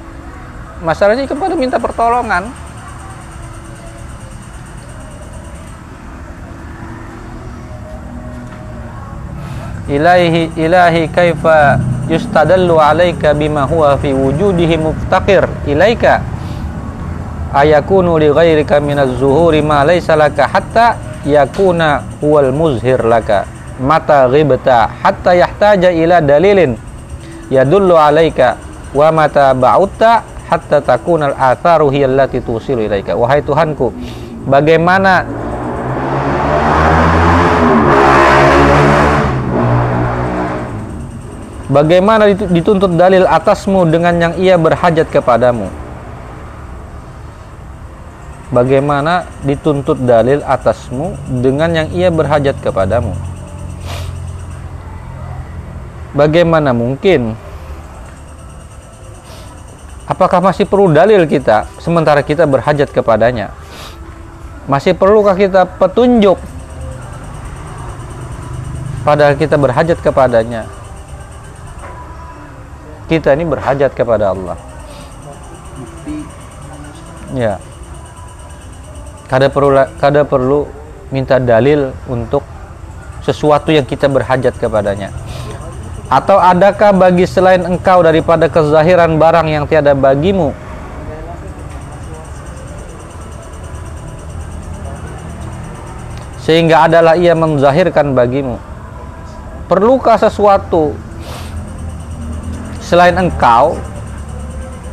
Masalahnya kepada minta pertolongan. Ilahi ilahi kaifa yustadallu alaika bima huwa fi wujudihi muftaqir. Ilaika ayakunu li ghairika minaz zuhuri ma laysa laka hatta yakuna huwal muzhir laka. Mata ghibta hatta yahtaja ila dalilin yadullu alaika wa mata ba'utta hatta takuna al-atharu hiya allati tusilu ilaika wahai Tuhanku bagaimana Bagaimana dituntut dalil atasmu dengan yang ia berhajat kepadamu? Bagaimana dituntut dalil atasmu dengan yang ia berhajat kepadamu? Bagaimana mungkin? Apakah masih perlu dalil kita sementara kita berhajat kepadanya? Masih perlukah kita petunjuk padahal kita berhajat kepadanya? kita ini berhajat kepada Allah. Ya. Kada perlu kada perlu minta dalil untuk sesuatu yang kita berhajat kepadanya. Atau adakah bagi selain engkau daripada kezahiran barang yang tiada bagimu? Sehingga adalah ia menzahirkan bagimu. Perlukah sesuatu selain engkau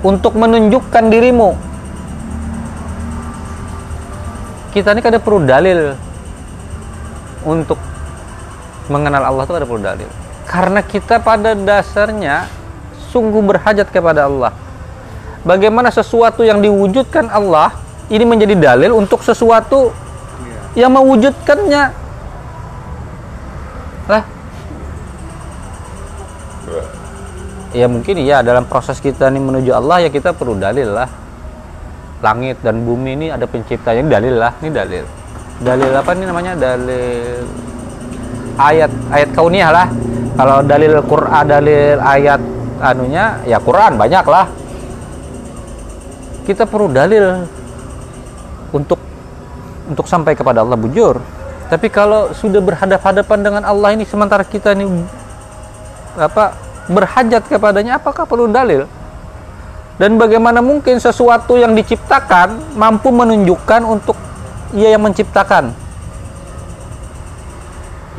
untuk menunjukkan dirimu kita ini kada perlu dalil untuk mengenal Allah itu ada perlu dalil karena kita pada dasarnya sungguh berhajat kepada Allah. Bagaimana sesuatu yang diwujudkan Allah ini menjadi dalil untuk sesuatu yang mewujudkannya. Lah. Ya mungkin ya dalam proses kita nih menuju Allah ya kita perlu dalil lah. Langit dan bumi ini ada penciptanya dalil lah ini dalil. Dalil apa ini namanya? Dalil ayat ayat kauniyah lah. Kalau dalil Quran dalil ayat anunya ya Quran banyak lah kita perlu dalil untuk untuk sampai kepada Allah bujur. Tapi kalau sudah berhadapan-hadapan dengan Allah ini sementara kita ini apa berhajat kepadanya apakah perlu dalil? Dan bagaimana mungkin sesuatu yang diciptakan mampu menunjukkan untuk ia yang menciptakan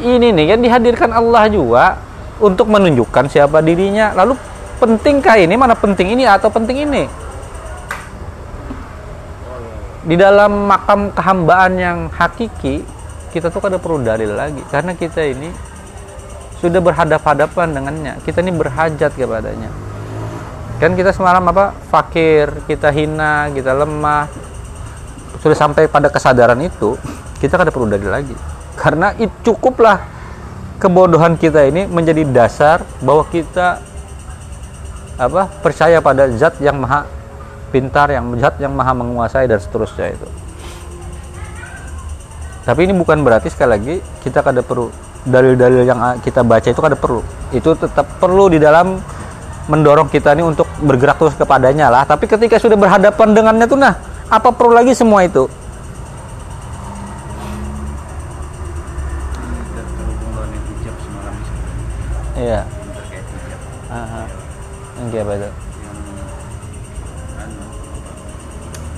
ini nih kan dihadirkan Allah juga untuk menunjukkan siapa dirinya. Lalu pentingkah ini? Mana penting ini atau penting ini? Di dalam makam kehambaan yang hakiki kita tuh kada perlu dalil lagi. Karena kita ini sudah berhadap-hadapan dengannya. Kita ini berhajat kepadanya. Kan kita semalam apa? Fakir kita hina kita lemah. Sudah sampai pada kesadaran itu kita kada perlu dalil lagi karena itu cukuplah kebodohan kita ini menjadi dasar bahwa kita apa percaya pada zat yang maha pintar yang zat yang maha menguasai dan seterusnya itu. Tapi ini bukan berarti sekali lagi kita kada perlu dalil-dalil yang kita baca itu kada perlu. Itu tetap perlu di dalam mendorong kita ini untuk bergerak terus kepadanya lah. Tapi ketika sudah berhadapan dengannya tuh nah apa perlu lagi semua itu iya. Terkait hijab Aha. yang apa itu. Yang kan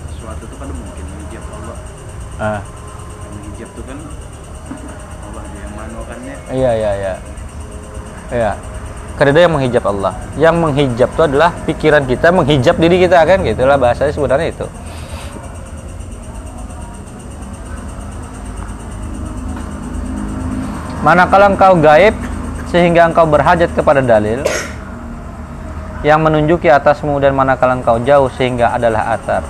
sesuatu itu kan mungkin hijab Allah. Ah. yang hijab itu kan Allah dia yang manukannya iya iya iya. Iya. Karena yang menghijab Allah. Yang menghijab itu adalah pikiran kita menghijab diri kita kan? Gitulah bahasanya sebenarnya itu. Manakala engkau gaib sehingga engkau berhajat kepada dalil yang menunjuki atasmu dan manakala engkau jauh sehingga adalah atar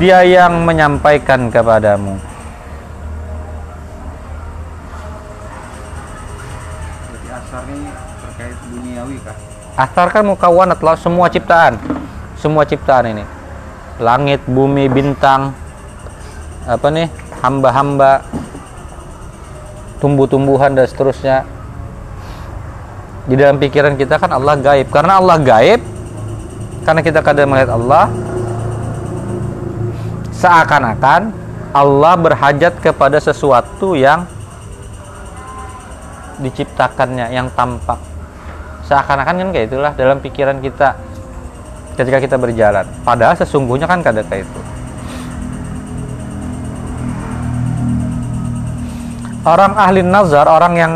dia yang menyampaikan kepadamu Jadi asar ini terkait duniawi kah? Athar kan mukawanat lah semua ciptaan. Semua ciptaan ini. Langit, bumi, bintang. Apa nih? Hamba-hamba. Tumbuh-tumbuhan dan seterusnya. Di dalam pikiran kita kan Allah gaib. Karena Allah gaib, karena kita kadang melihat Allah, seakan-akan Allah berhajat kepada sesuatu yang diciptakannya, yang tampak seakan-akan kan kayak itulah dalam pikiran kita ketika kita berjalan padahal sesungguhnya kan kada kayak itu orang ahli nazar orang yang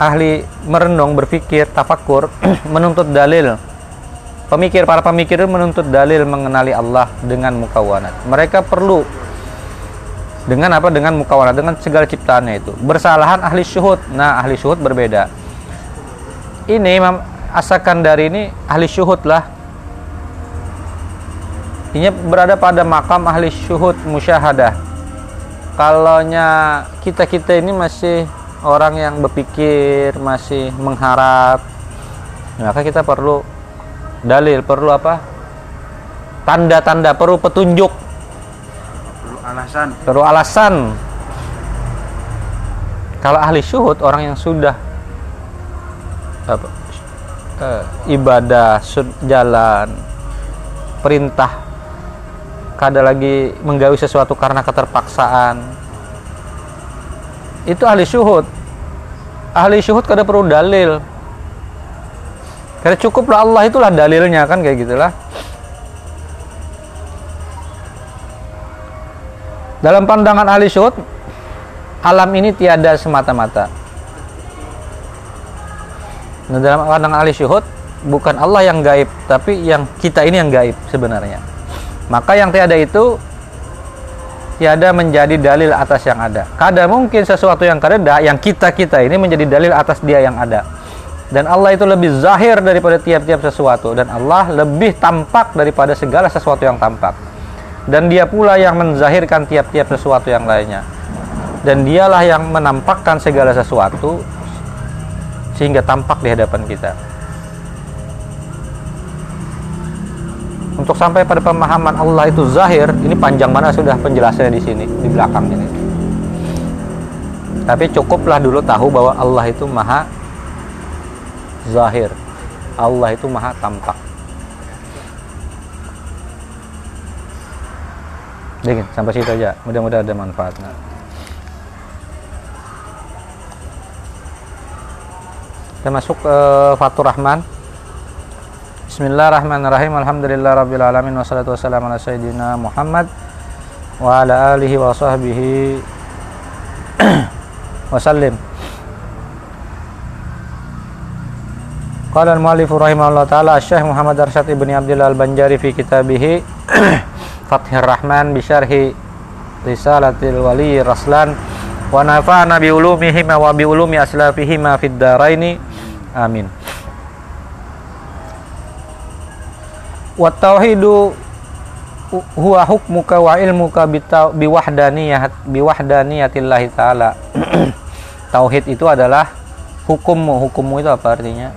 ahli merenung berpikir tafakur menuntut dalil. Pemikir para pemikir menuntut dalil mengenali Allah dengan mukawanat mereka perlu dengan apa? Dengan mukawanat dengan segala ciptaannya itu. Bersalahan ahli syuhud. Nah ahli syuhud berbeda. Ini Imam Asakan dari ini ahli syuhud lah. Ini berada pada makam ahli syuhud musyahadah kalaunya kita-kita ini masih orang yang berpikir masih mengharap maka kita perlu dalil perlu apa? Tanda-tanda perlu petunjuk. Perlu alasan. perlu alasan. Kalau ahli syuhud orang yang sudah apa eh, ibadah sud- jalan perintah kada lagi menggawi sesuatu karena keterpaksaan? Itu ahli syuhud. Ahli syuhud kada perlu dalil. Karena cukuplah Allah itulah dalilnya kan kayak gitulah. Dalam pandangan ahli syuhud alam ini tiada semata-mata. Nah, dalam pandangan ahli syuhud bukan Allah yang gaib, tapi yang kita ini yang gaib sebenarnya. Maka yang tiada itu tiada menjadi dalil atas yang ada. Kada mungkin sesuatu yang kada yang kita-kita ini menjadi dalil atas dia yang ada. Dan Allah itu lebih zahir daripada tiap-tiap sesuatu dan Allah lebih tampak daripada segala sesuatu yang tampak. Dan dia pula yang menzahirkan tiap-tiap sesuatu yang lainnya. Dan dialah yang menampakkan segala sesuatu sehingga tampak di hadapan kita. Untuk sampai pada pemahaman Allah itu zahir, ini panjang mana sudah penjelasannya di sini, di belakang ini. Tapi cukuplah dulu tahu bahwa Allah itu maha zahir. Allah itu maha tampak. Dingin, sampai situ aja. Mudah-mudahan ada manfaatnya. Kita masuk ke Fatur Rahman. Bismillahirrahmanirrahim. Alhamdulillah rabbil alamin wassalatu wassalamu ala sayyidina Muhammad wa ala alihi wa sahbihi wasallim. Qala al-muallif rahimahullah taala Syekh Muhammad Arsyad ibni Abdullah al-Banjari fi kitabih Fathir Rahman bi syarhi Risalatil Wali Raslan wa nafa'ana bi ulumihima wa bi ulumi aslafihima fid daraini amin wa tauhidu huwa hukmuka wa ilmuka biwahdaniyat biwahdaniyatillah taala. Tauhid itu adalah hukummu. Hukummu itu apa artinya?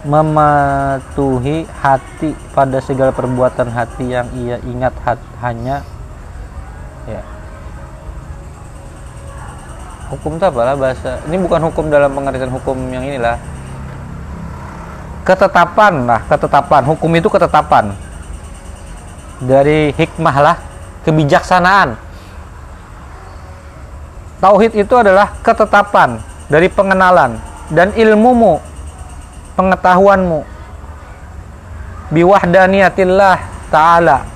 Mematuhi hati pada segala perbuatan hati yang ia ingat hat- hanya ya. Hukum itu apalah bahasa ini bukan hukum dalam pengertian hukum yang inilah ketetapan lah ketetapan. Hukum itu ketetapan. Dari hikmah lah kebijaksanaan. Tauhid itu adalah ketetapan dari pengenalan dan ilmumu pengetahuanmu. Biwahdaniyatillah Ta'ala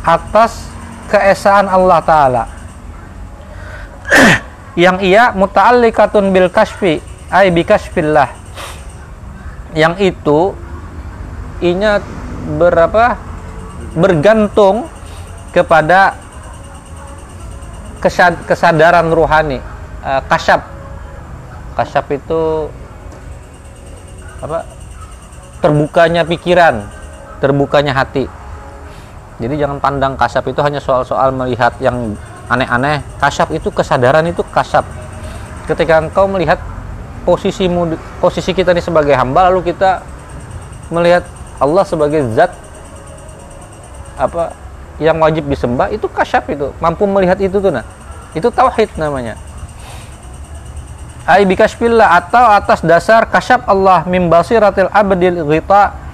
atas keesaan Allah Ta'ala. Yang ia muta'alliqatun bil kasfi ay bi kasfillah yang itu inya berapa? Bergantung kepada kesad- kesadaran ruhani uh, kasyaf. Kasyaf itu apa? Terbukanya pikiran terbukanya hati. Jadi jangan pandang kasyaf itu hanya soal-soal melihat yang aneh-aneh. Kasyaf itu kesadaran itu kasyaf. Ketika engkau melihat posisimu posisi kita ini sebagai hamba lalu kita melihat Allah sebagai zat apa yang wajib disembah itu kasyaf itu. Mampu melihat itu tuh nah itu tauhid namanya. Ai bikasfillah atau atas dasar kasyaf Allah mim basiratil abdil ghita.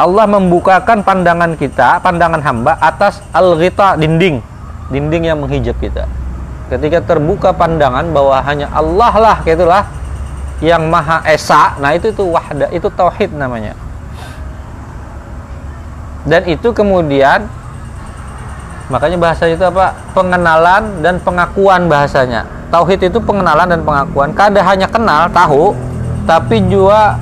Allah membukakan pandangan kita, pandangan hamba atas al-ghita dinding, dinding yang menghijab kita. Ketika terbuka pandangan bahwa hanya Allah lah gitulah yang maha esa, nah itu itu wahda, itu tauhid namanya. Dan itu kemudian makanya bahasa itu apa? Pengenalan dan pengakuan bahasanya. Tauhid itu pengenalan dan pengakuan. Kada hanya kenal, tahu, tapi juga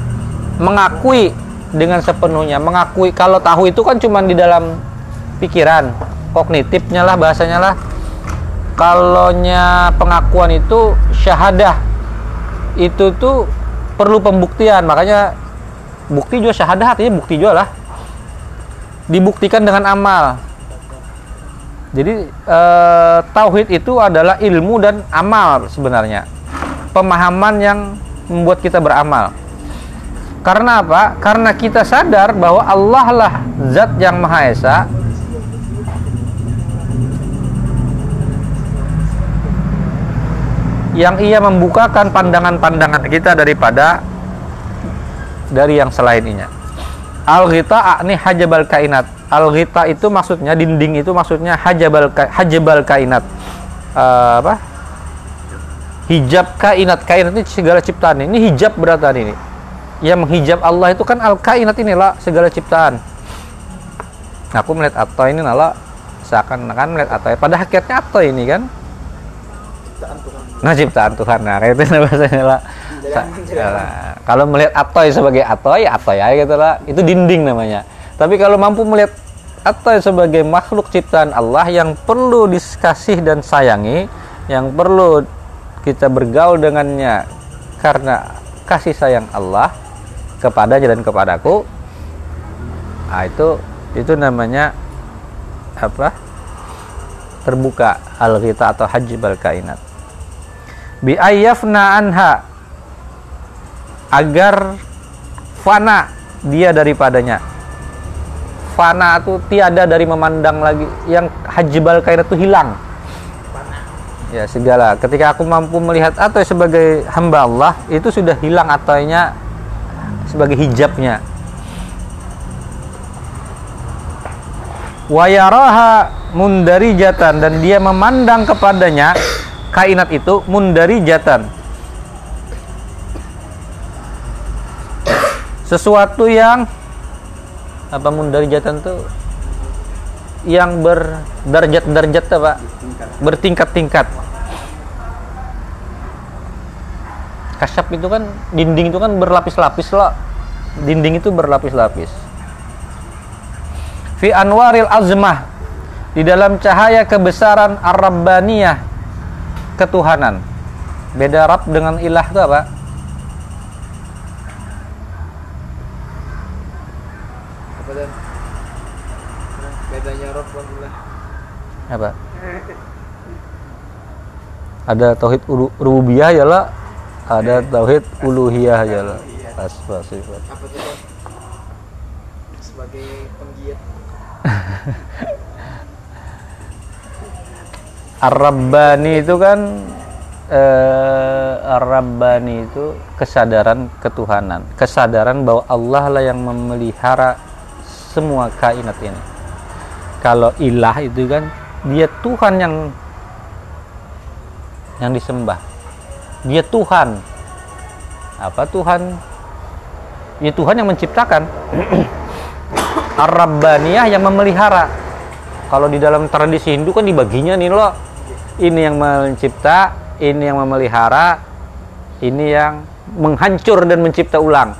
mengakui dengan sepenuhnya mengakui kalau tahu itu kan cuma di dalam pikiran kognitifnya lah bahasanya lah kalaunya pengakuan itu syahadah itu tuh perlu pembuktian. Makanya bukti juga syahadah artinya bukti juga lah. Dibuktikan dengan amal. Jadi eh, tauhid itu adalah ilmu dan amal sebenarnya. Pemahaman yang membuat kita beramal. Karena apa? Karena kita sadar bahwa Allah lah zat yang Maha Esa. Yang ia membukakan pandangan-pandangan kita daripada dari yang selainnya. Al-ghita ini hajabal kainat. Al-ghita itu maksudnya dinding itu maksudnya hajabal hajabal kainat. Uh, apa? Hijab kainat. Kainat ini segala ciptaan. Ini hijab berarti ini yang menghijab Allah itu kan al kainat inilah segala ciptaan nah, aku melihat atau ini nala seakan-akan melihat atau pada hakikatnya atau ini kan ciptaan nah ciptaan Tuhan. Nah kayak itu bahasanya lah. Nah, kalau melihat atoy sebagai atoy atoy ya gitu lah. Itu dinding namanya. Tapi kalau mampu melihat atoy sebagai makhluk ciptaan Allah yang perlu dikasih dan sayangi yang perlu kita bergaul dengannya karena kasih sayang Allah kepadanya dan kepadaku nah, itu itu namanya apa? Terbuka al kita atau haji kainat bi ayyafna anha. Agar fana dia daripadanya. Fana itu tiada dari memandang lagi. Yang haji bal kainat itu hilang ya segala. Ketika aku mampu melihat atau sebagai hamba Allah itu sudah hilang atoinya sebagai hijabnya. Wayaraha mundarijatan dan dia memandang kepadanya kainat itu mundarijatan. Sesuatu yang apa mundarijatan tuh? Yang berderajat-derajat apa bertingkat-tingkat. Kasyaf itu kan dinding itu kan berlapis-lapis lah dinding itu berlapis-lapis. Fi anwaril azmah di dalam cahaya kebesaran ar-rabbaniyah ketuhanan. Beda rab dengan ilah itu apa? Apa dan? Bedanya roh dan ilah. Apa? Ada tauhid rububiyah ya lah ada tauhid uluhiyah ya lah asma sifat apa Bang? sebagai penggiat Ar-Rabbani itu kan eh, Ar-Rabbani itu kesadaran ketuhanan, kesadaran bahwa Allah lah yang memelihara semua kainat ini. Kalau ilah itu kan dia Tuhan yang yang disembah. Dia Tuhan. Apa Tuhan? Ya Tuhan yang menciptakan. ar-rabbaniyah yang memelihara kalau di dalam tradisi Hindu kan dibaginya nih loh ini yang mencipta ini yang memelihara ini yang menghancur dan mencipta ulang.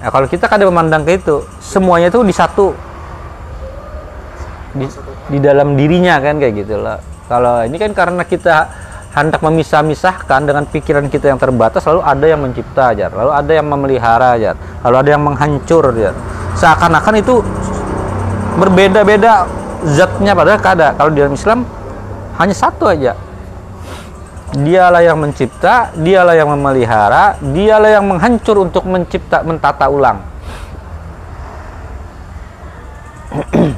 Nah, kalau kita kadang memandang ke itu semuanya itu di satu di, di dalam dirinya kan kayak gitu loh. Kalau ini kan karena kita hendak memisah-misahkan dengan pikiran kita yang terbatas lalu ada yang mencipta aja lalu ada yang memelihara aja lalu ada yang menghancur aja seakan-akan itu berbeda-beda zatnya padahal kada kalau di dalam Islam hanya satu aja. Dialah yang mencipta dialah yang memelihara dialah yang menghancur untuk mencipta mentata ulang.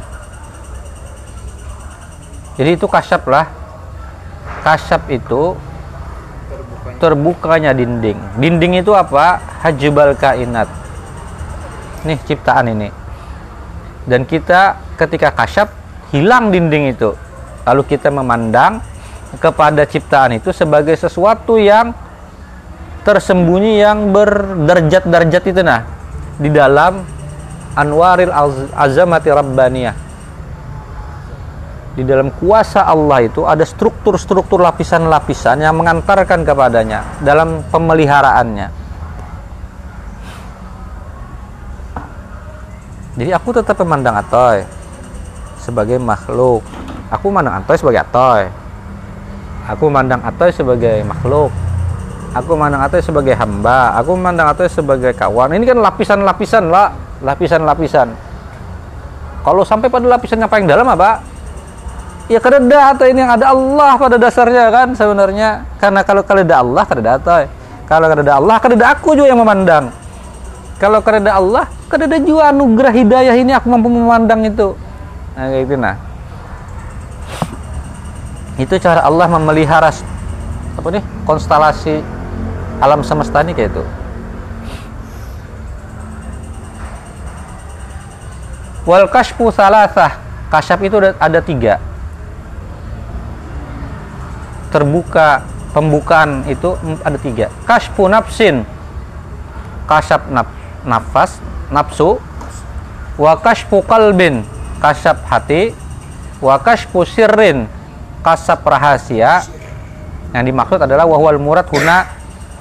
Jadi itu kasyap lah. Kasyap itu terbukanya dinding. Dinding itu apa? Hajibal kainat. Nih ciptaan ini. Dan kita ketika kasyap hilang dinding itu lalu kita memandang kepada ciptaan itu sebagai sesuatu yang tersembunyi yang berderajat-derajat itu nah di dalam anwaril Az- azamati rabbaniyah di dalam kuasa Allah itu ada struktur-struktur lapisan-lapisan yang mengantarkan kepadanya dalam pemeliharaannya. Jadi aku tetap memandang Atoy sebagai makhluk. Aku memandang Atoy sebagai Atoy. Aku memandang Atoy sebagai makhluk. Aku memandang Atoy sebagai hamba. Aku memandang Atoy sebagai kawan. Ini kan lapisan-lapisan lah, lapisan-lapisan. Kalau sampai pada lapisan yang paling dalam apa? ya kada atau ini yang ada Allah pada dasarnya kan sebenarnya karena kalau ada Allah ada atau kalau ada Allah ada aku juga yang memandang kalau ada Allah ada juga anugerah hidayah ini aku mampu memandang itu nah kayak gitu nah itu cara Allah memelihara apa nih? Konstelasi alam semesta ini kayak itu. Wal kashfu salasah kasyaf itu ada, ada tiga. Terbuka pembukaan itu ada tiga. Kashfu nafsin. Kasyaf naf, nafas nafsu. Wa kashfu qalbin. Kasyaf hati. Wa kashfu sirrin kasab rahasia. Yang dimaksud adalah wahwal murad huna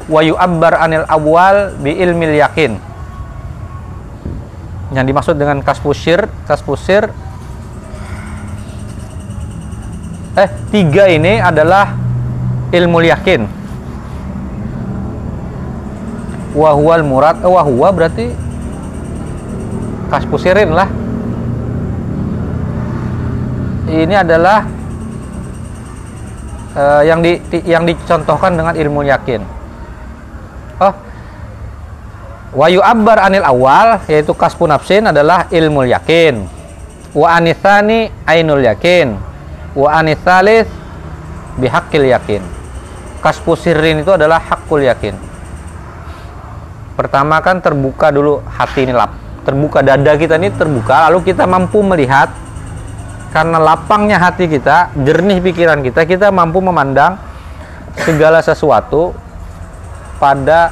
wa yu'abbar anil awal bi ilmil yakin. Yang dimaksud dengan kasfusir kasfusir eh tiga ini adalah ilmu yakin. Wahwal murad eh, wahwa berarti kasfusirin lah. Ini adalah eh, yang di, yang dicontohkan dengan ilmu yakin oh. Wa yu'abbar anil awal yaitu kasfu nafsin adalah ilmu yakin. Wa anithani ainul yakin. Wa anithalis bihaqqil yakin. Kasfu sirrin itu adalah hakul yakin. Pertama kan terbuka dulu hati ini lap. Terbuka dada kita ini terbuka lalu kita mampu melihat karena lapangnya hati kita jernih pikiran kita kita mampu memandang segala sesuatu pada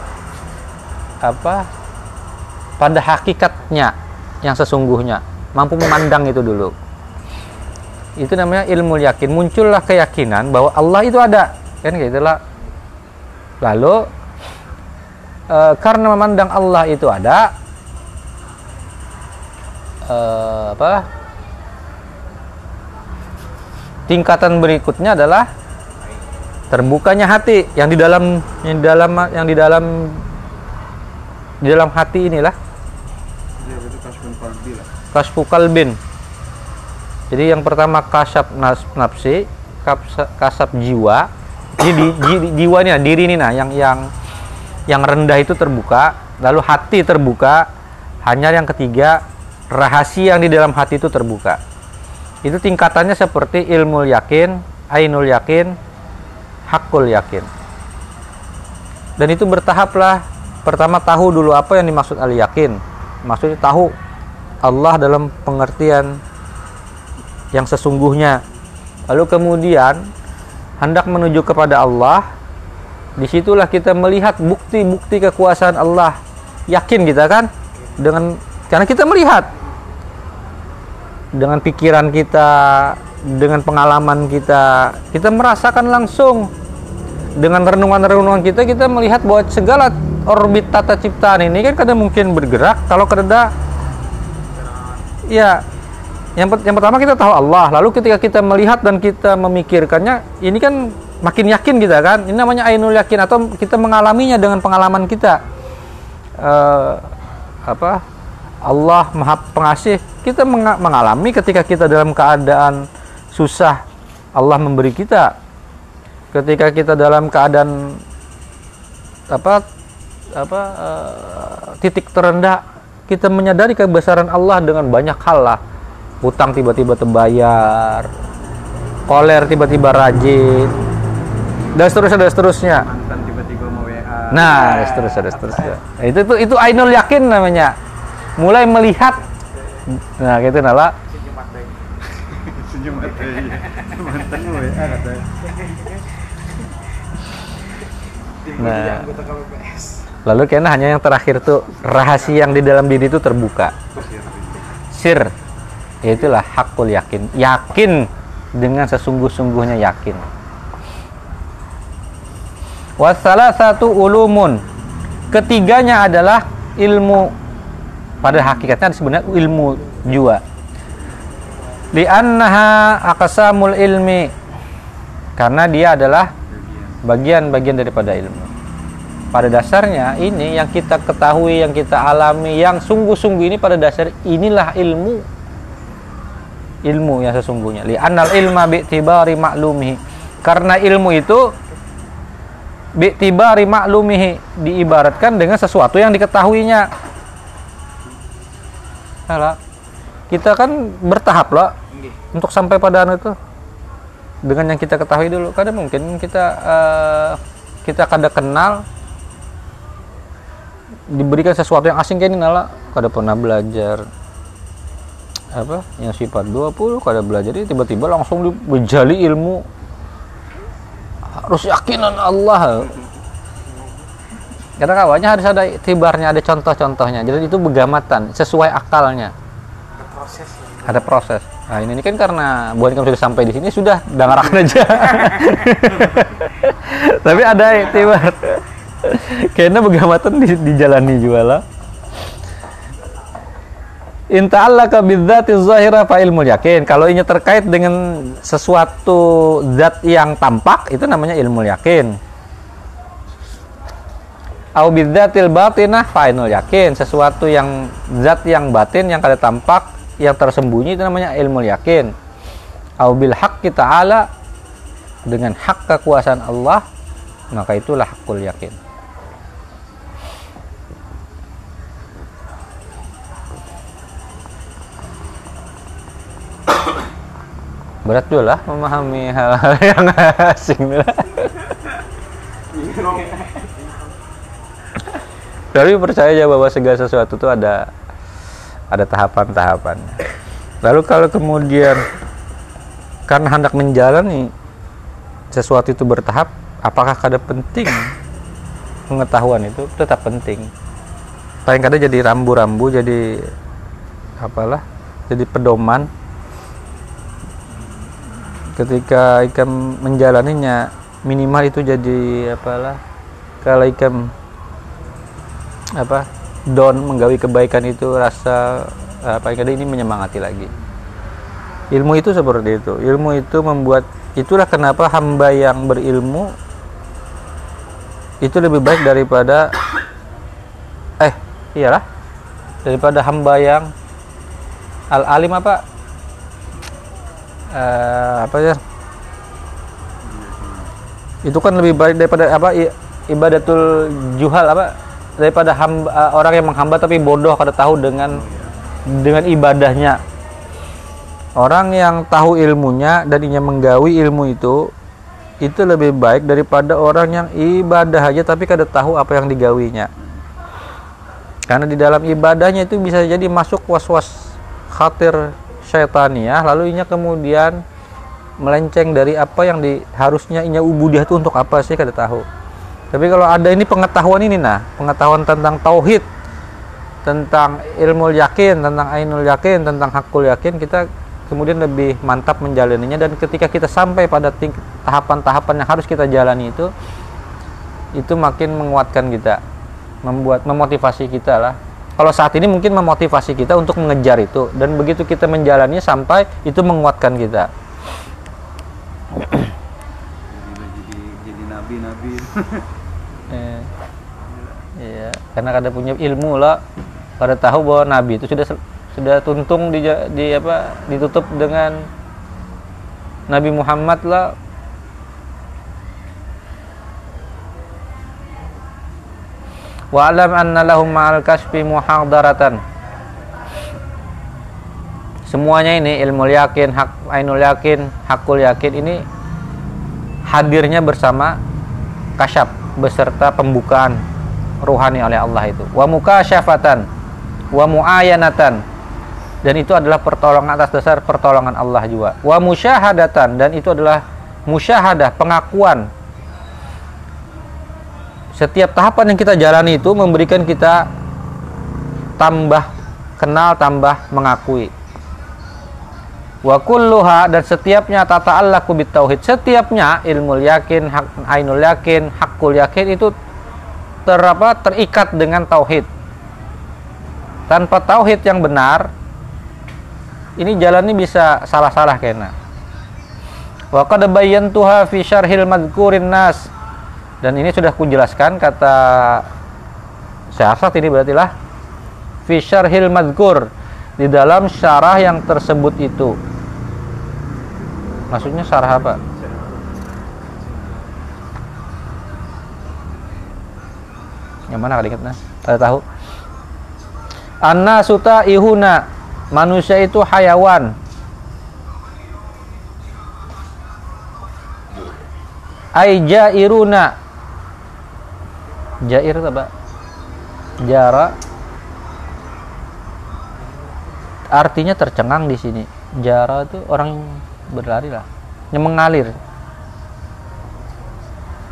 apa pada hakikatnya yang sesungguhnya. Mampu memandang itu dulu. Itu namanya ilmu yakin. Muncullah keyakinan bahwa Allah itu ada. Kan kayak itulah lalu eh, karena memandang Allah itu ada eh, apa tingkatan berikutnya adalah terbukanya hati yang di dalam yang di dalam yang di dalam di dalam hati inilah. Iya, kasfu kalbin jadi yang pertama kasab nas, nafsi kasab jiwa. Jadi di, ji- jiwa ini nah, diri ini nah yang yang yang rendah itu terbuka lalu hati terbuka. Hanya yang ketiga rahasia yang di dalam hati itu terbuka itu tingkatannya seperti ilmu yakin ainul yakin hakul yakin. Dan itu bertahap lah pertama tahu dulu apa yang dimaksud al yakin. Maksudnya tahu Allah dalam pengertian yang sesungguhnya. Lalu kemudian hendak menuju kepada Allah di situlah kita melihat bukti-bukti kekuasaan Allah. Yakin kita kan? Dengan karena kita melihat dengan pikiran kita dengan pengalaman kita kita merasakan langsung. Dengan renungan-renungan kita kita melihat bahwa segala orbit tata ciptaan ini kan kadang mungkin bergerak kalau kadang ya yang, yang pertama kita tahu Allah lalu ketika kita melihat dan kita memikirkannya ini kan makin yakin kita kan ini namanya ainul yakin atau kita mengalaminya dengan pengalaman kita. Eh, apa Allah maha pengasih kita menga- mengalami ketika kita dalam keadaan susah Allah memberi kita. Ketika kita dalam keadaan apa apa eh, titik terendah kita menyadari kebesaran Allah dengan banyak hal lah. Hutang tiba-tiba terbayar koler tiba-tiba rajin dan seterusnya dan seterusnya. Mantan tiba-tiba mau WA nah seterusnya dan seterusnya. Itu itu itu ainul yakin namanya mulai melihat. Nah gitu nala. Senyum mata ini. senyum aja mantan WA katanya Tim Nah. lalu kayaknya hanya yang terakhir tuh rahasia yang di dalam diri itu terbuka. Sir itulah hakul yakin. Yakin dengan sesungguh-sungguhnya yakin. Wasalah satu ulumun. Ketiganya adalah ilmu pada hakikatnya sebenarnya ilmu jua li'annaha aqsamul ilmi. Karena dia adalah bagian-bagian daripada ilmu. Pada dasarnya ini yang kita ketahui yang kita alami yang sungguh-sungguh ini pada dasar inilah ilmu. Ilmu yang sesungguhnya. Li annal ilma bi'tibari ma'lumihi. Karena ilmu itu bi'tibari ma'lumihi diibaratkan dengan sesuatu yang diketahuinya Alah, kita kan bertahap loh Nggih. untuk sampai pada anu itu dengan yang kita ketahui dulu kadang mungkin kita eh, kita kada kenal diberikan sesuatu yang asing kayak ini nala kada pernah belajar apa yang sifat 20 kada belajar ini tiba-tiba langsung dibejali ilmu. Harus yakinan Allah karena kawannya harus ada tibarnya ada contoh-contohnya jadi itu begamatan sesuai akalnya Ada proses ya. ada proses. Nah ini, ini kan karena bukan kamu sudah sampai di sini sudah dengarkan aja. Tapi ada tiba kayaknya begamatan di, dijalani juga lah. Inta Allah bidzati zahira fa ilmul yakin. Kalau ini terkait dengan sesuatu zat yang tampak itu namanya ilmu yakin. Au bidzatil batinah ilmul yakin. Sesuatu yang zat yang batin yang kada tampak yang tersembunyi itu namanya ilmu yakin. Au bil haqqi ta'ala dengan hak kekuasaan Allah maka itulah hakul yakin. Berat juga lah memahami hal-hal yang asing. Tapi percaya aja bahwa segala sesuatu itu ada ada tahapan-tahapan. Lalu kalau kemudian karena hendak menjalani sesuatu itu bertahap, apakah kada penting pengetahuan itu tetap penting. Paling kada jadi rambu-rambu, jadi apalah, jadi pedoman ketika ikam menjalaninya minimal itu jadi apalah kalau ikam apa don menggawi kebaikan itu rasa apa yang ada ini menyemangati lagi. Ilmu itu seperti itu. Ilmu itu membuat itulah kenapa hamba yang berilmu itu lebih baik daripada eh iyalah daripada hamba yang al alim apa? Eh, apa ya? Itu kan lebih baik daripada apa? Ibadatul juhal apa daripada hamba, eh, orang yang menghamba tapi bodoh kada tahu dengan dengan ibadahnya. Orang yang tahu ilmunya dan ingin menggawi ilmu itu itu lebih baik daripada orang yang ibadah aja tapi kada tahu apa yang digawinya. Karena di dalam ibadahnya itu bisa jadi masuk was-was khatir syaitaniah lalu inya kemudian melenceng dari apa yang di harusnya inya ubudiah itu untuk apa sih kada tahu tapi kalau ada ini pengetahuan ini nah pengetahuan tentang tauhid tentang ilmu yakin tentang ainul yakin tentang hakul yakin kita kemudian lebih mantap menjalaninya. Dan ketika kita sampai pada tahapan-tahapan yang harus kita jalani itu itu makin menguatkan kita membuat memotivasi kita lah. Kalau saat ini mungkin memotivasi kita untuk mengejar itu dan begitu kita menjalani sampai itu menguatkan kita. Jadi jadi jadi nabi iya. Karena kada punya ilmu lah pada tahu bahwa nabi itu sudah sudah tuntung di, di apa ditutup dengan Nabi Muhammad lah wa alam anna lahum ma'al kasfi muhadaratan semuanya ini ilmu yakin hak ainul yakin hakul yakin ini hadirnya bersama kasyaf beserta pembukaan ruhani oleh Allah itu. Wa mukasyafatan wa muayanatan. Dan itu adalah pertolongan atas dasar pertolongan Allah juga. Wa musyahadatan dan itu adalah musyahadah pengakuan. Setiap tahapan yang kita jalani itu memberikan kita tambah kenal tambah mengakui wa kulluha dan setiapnya tata Allah kubit tauhid setiapnya ilmu yakin hak ainul yakin hakul yakin itu ter, apa, terikat dengan tauhid. Tanpa tauhid yang benar ini jalan ini bisa salah-salah kena. Wa qad bayyantuha fi syarhil madhkurin nas. Dan ini sudah kujelaskan kata Syahsat ini berarti lah fi syarhil madhkur di dalam syarah yang tersebut itu maksudnya syarah apa? Yang mana kali ingatnya ada tahu? Anna suta ihuna. Manusia itu hayawan. Ai jairuna. Jair apa jara. Artinya tercengang di sini. Jara itu orang berlari lah. Yang mengalir.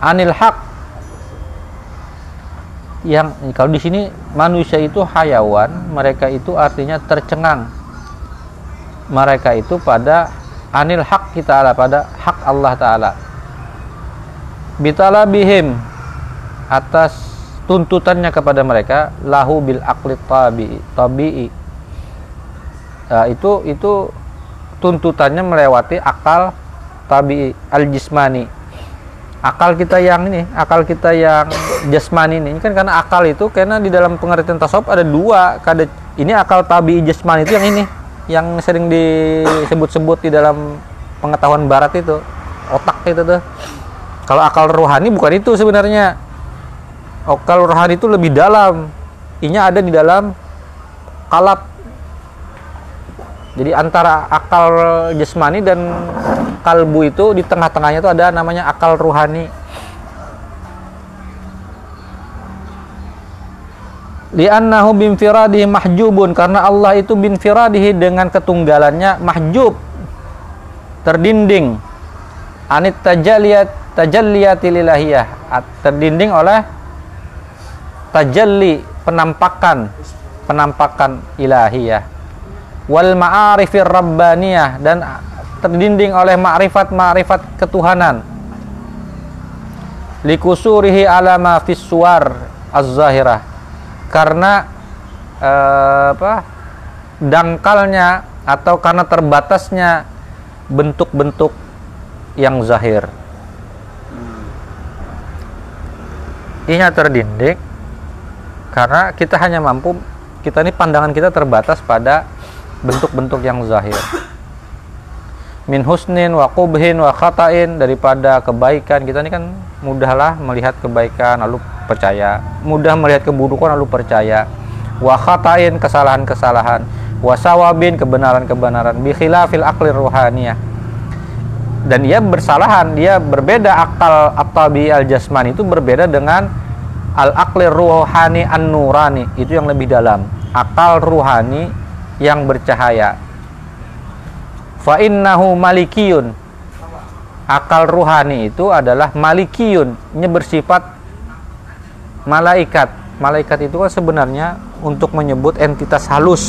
Anil hak yang kalau di sini manusia itu hayawan mereka itu artinya tercengang. Mereka itu pada anil hak kita Allah pada hak Allah taala. Bitala bihim atas tuntutannya kepada mereka lahu bil akli tabi'i tabi'i. Nah, itu itu tuntutannya melewati akal tabi'i al jismani akal kita yang ini akal kita yang jasmani ini. Ini kan karena akal itu karena di dalam pengertian tasawuf ada dua. Kada ini akal tabi jasmani itu yang ini yang sering disebut-sebut di dalam pengetahuan barat itu otak itu tuh. Kalau akal rohani bukan itu sebenarnya. Akal rohani itu lebih dalam. Ini ada di dalam kalab jadi antara akal jasmani dan kalbu itu di tengah-tengahnya itu ada namanya akal ruhani. Li'annahu binfiradihi mahjubun karena Allah itu binfiradihi dengan ketunggalannya mahjub terdinding. Anit tajalliyat tajalliyatil ilahiyah terdinding oleh tajalli penampakan penampakan ilahiyah wal ma'arifir rabbaniyah dan terdinding oleh ma'rifat-ma'rifat ketuhanan. Likusurihi ala ma fis suwar az-zahirah. Karena eh, apa dangkalnya atau karena terbatasnya bentuk-bentuk yang zahir. Ini terdinding. Karena kita hanya mampu kita ini pandangan kita terbatas pada bentuk-bentuk yang zahir. Min husnin wa qubhin wa khata'in daripada kebaikan. Kita ini kan mudahlah melihat kebaikan lalu percaya. Mudah melihat keburukan lalu percaya. Wa khata'in kesalahan-kesalahan. Wa sawabin kebenaran-kebenaran. Bi khilafil aqlir ruhaniyah. Dan dia bersalahan dia berbeda akal at-tabi al-jasmani. Itu berbeda dengan al-aqlir ruhani an-nurani. Itu yang lebih dalam. Akal ruhani yang bercahaya. Fa innahu malikiyun. Akal ruhani itu adalah malikiyun bersifat malaikat. Malaikat itu kan sebenarnya untuk menyebut entitas halus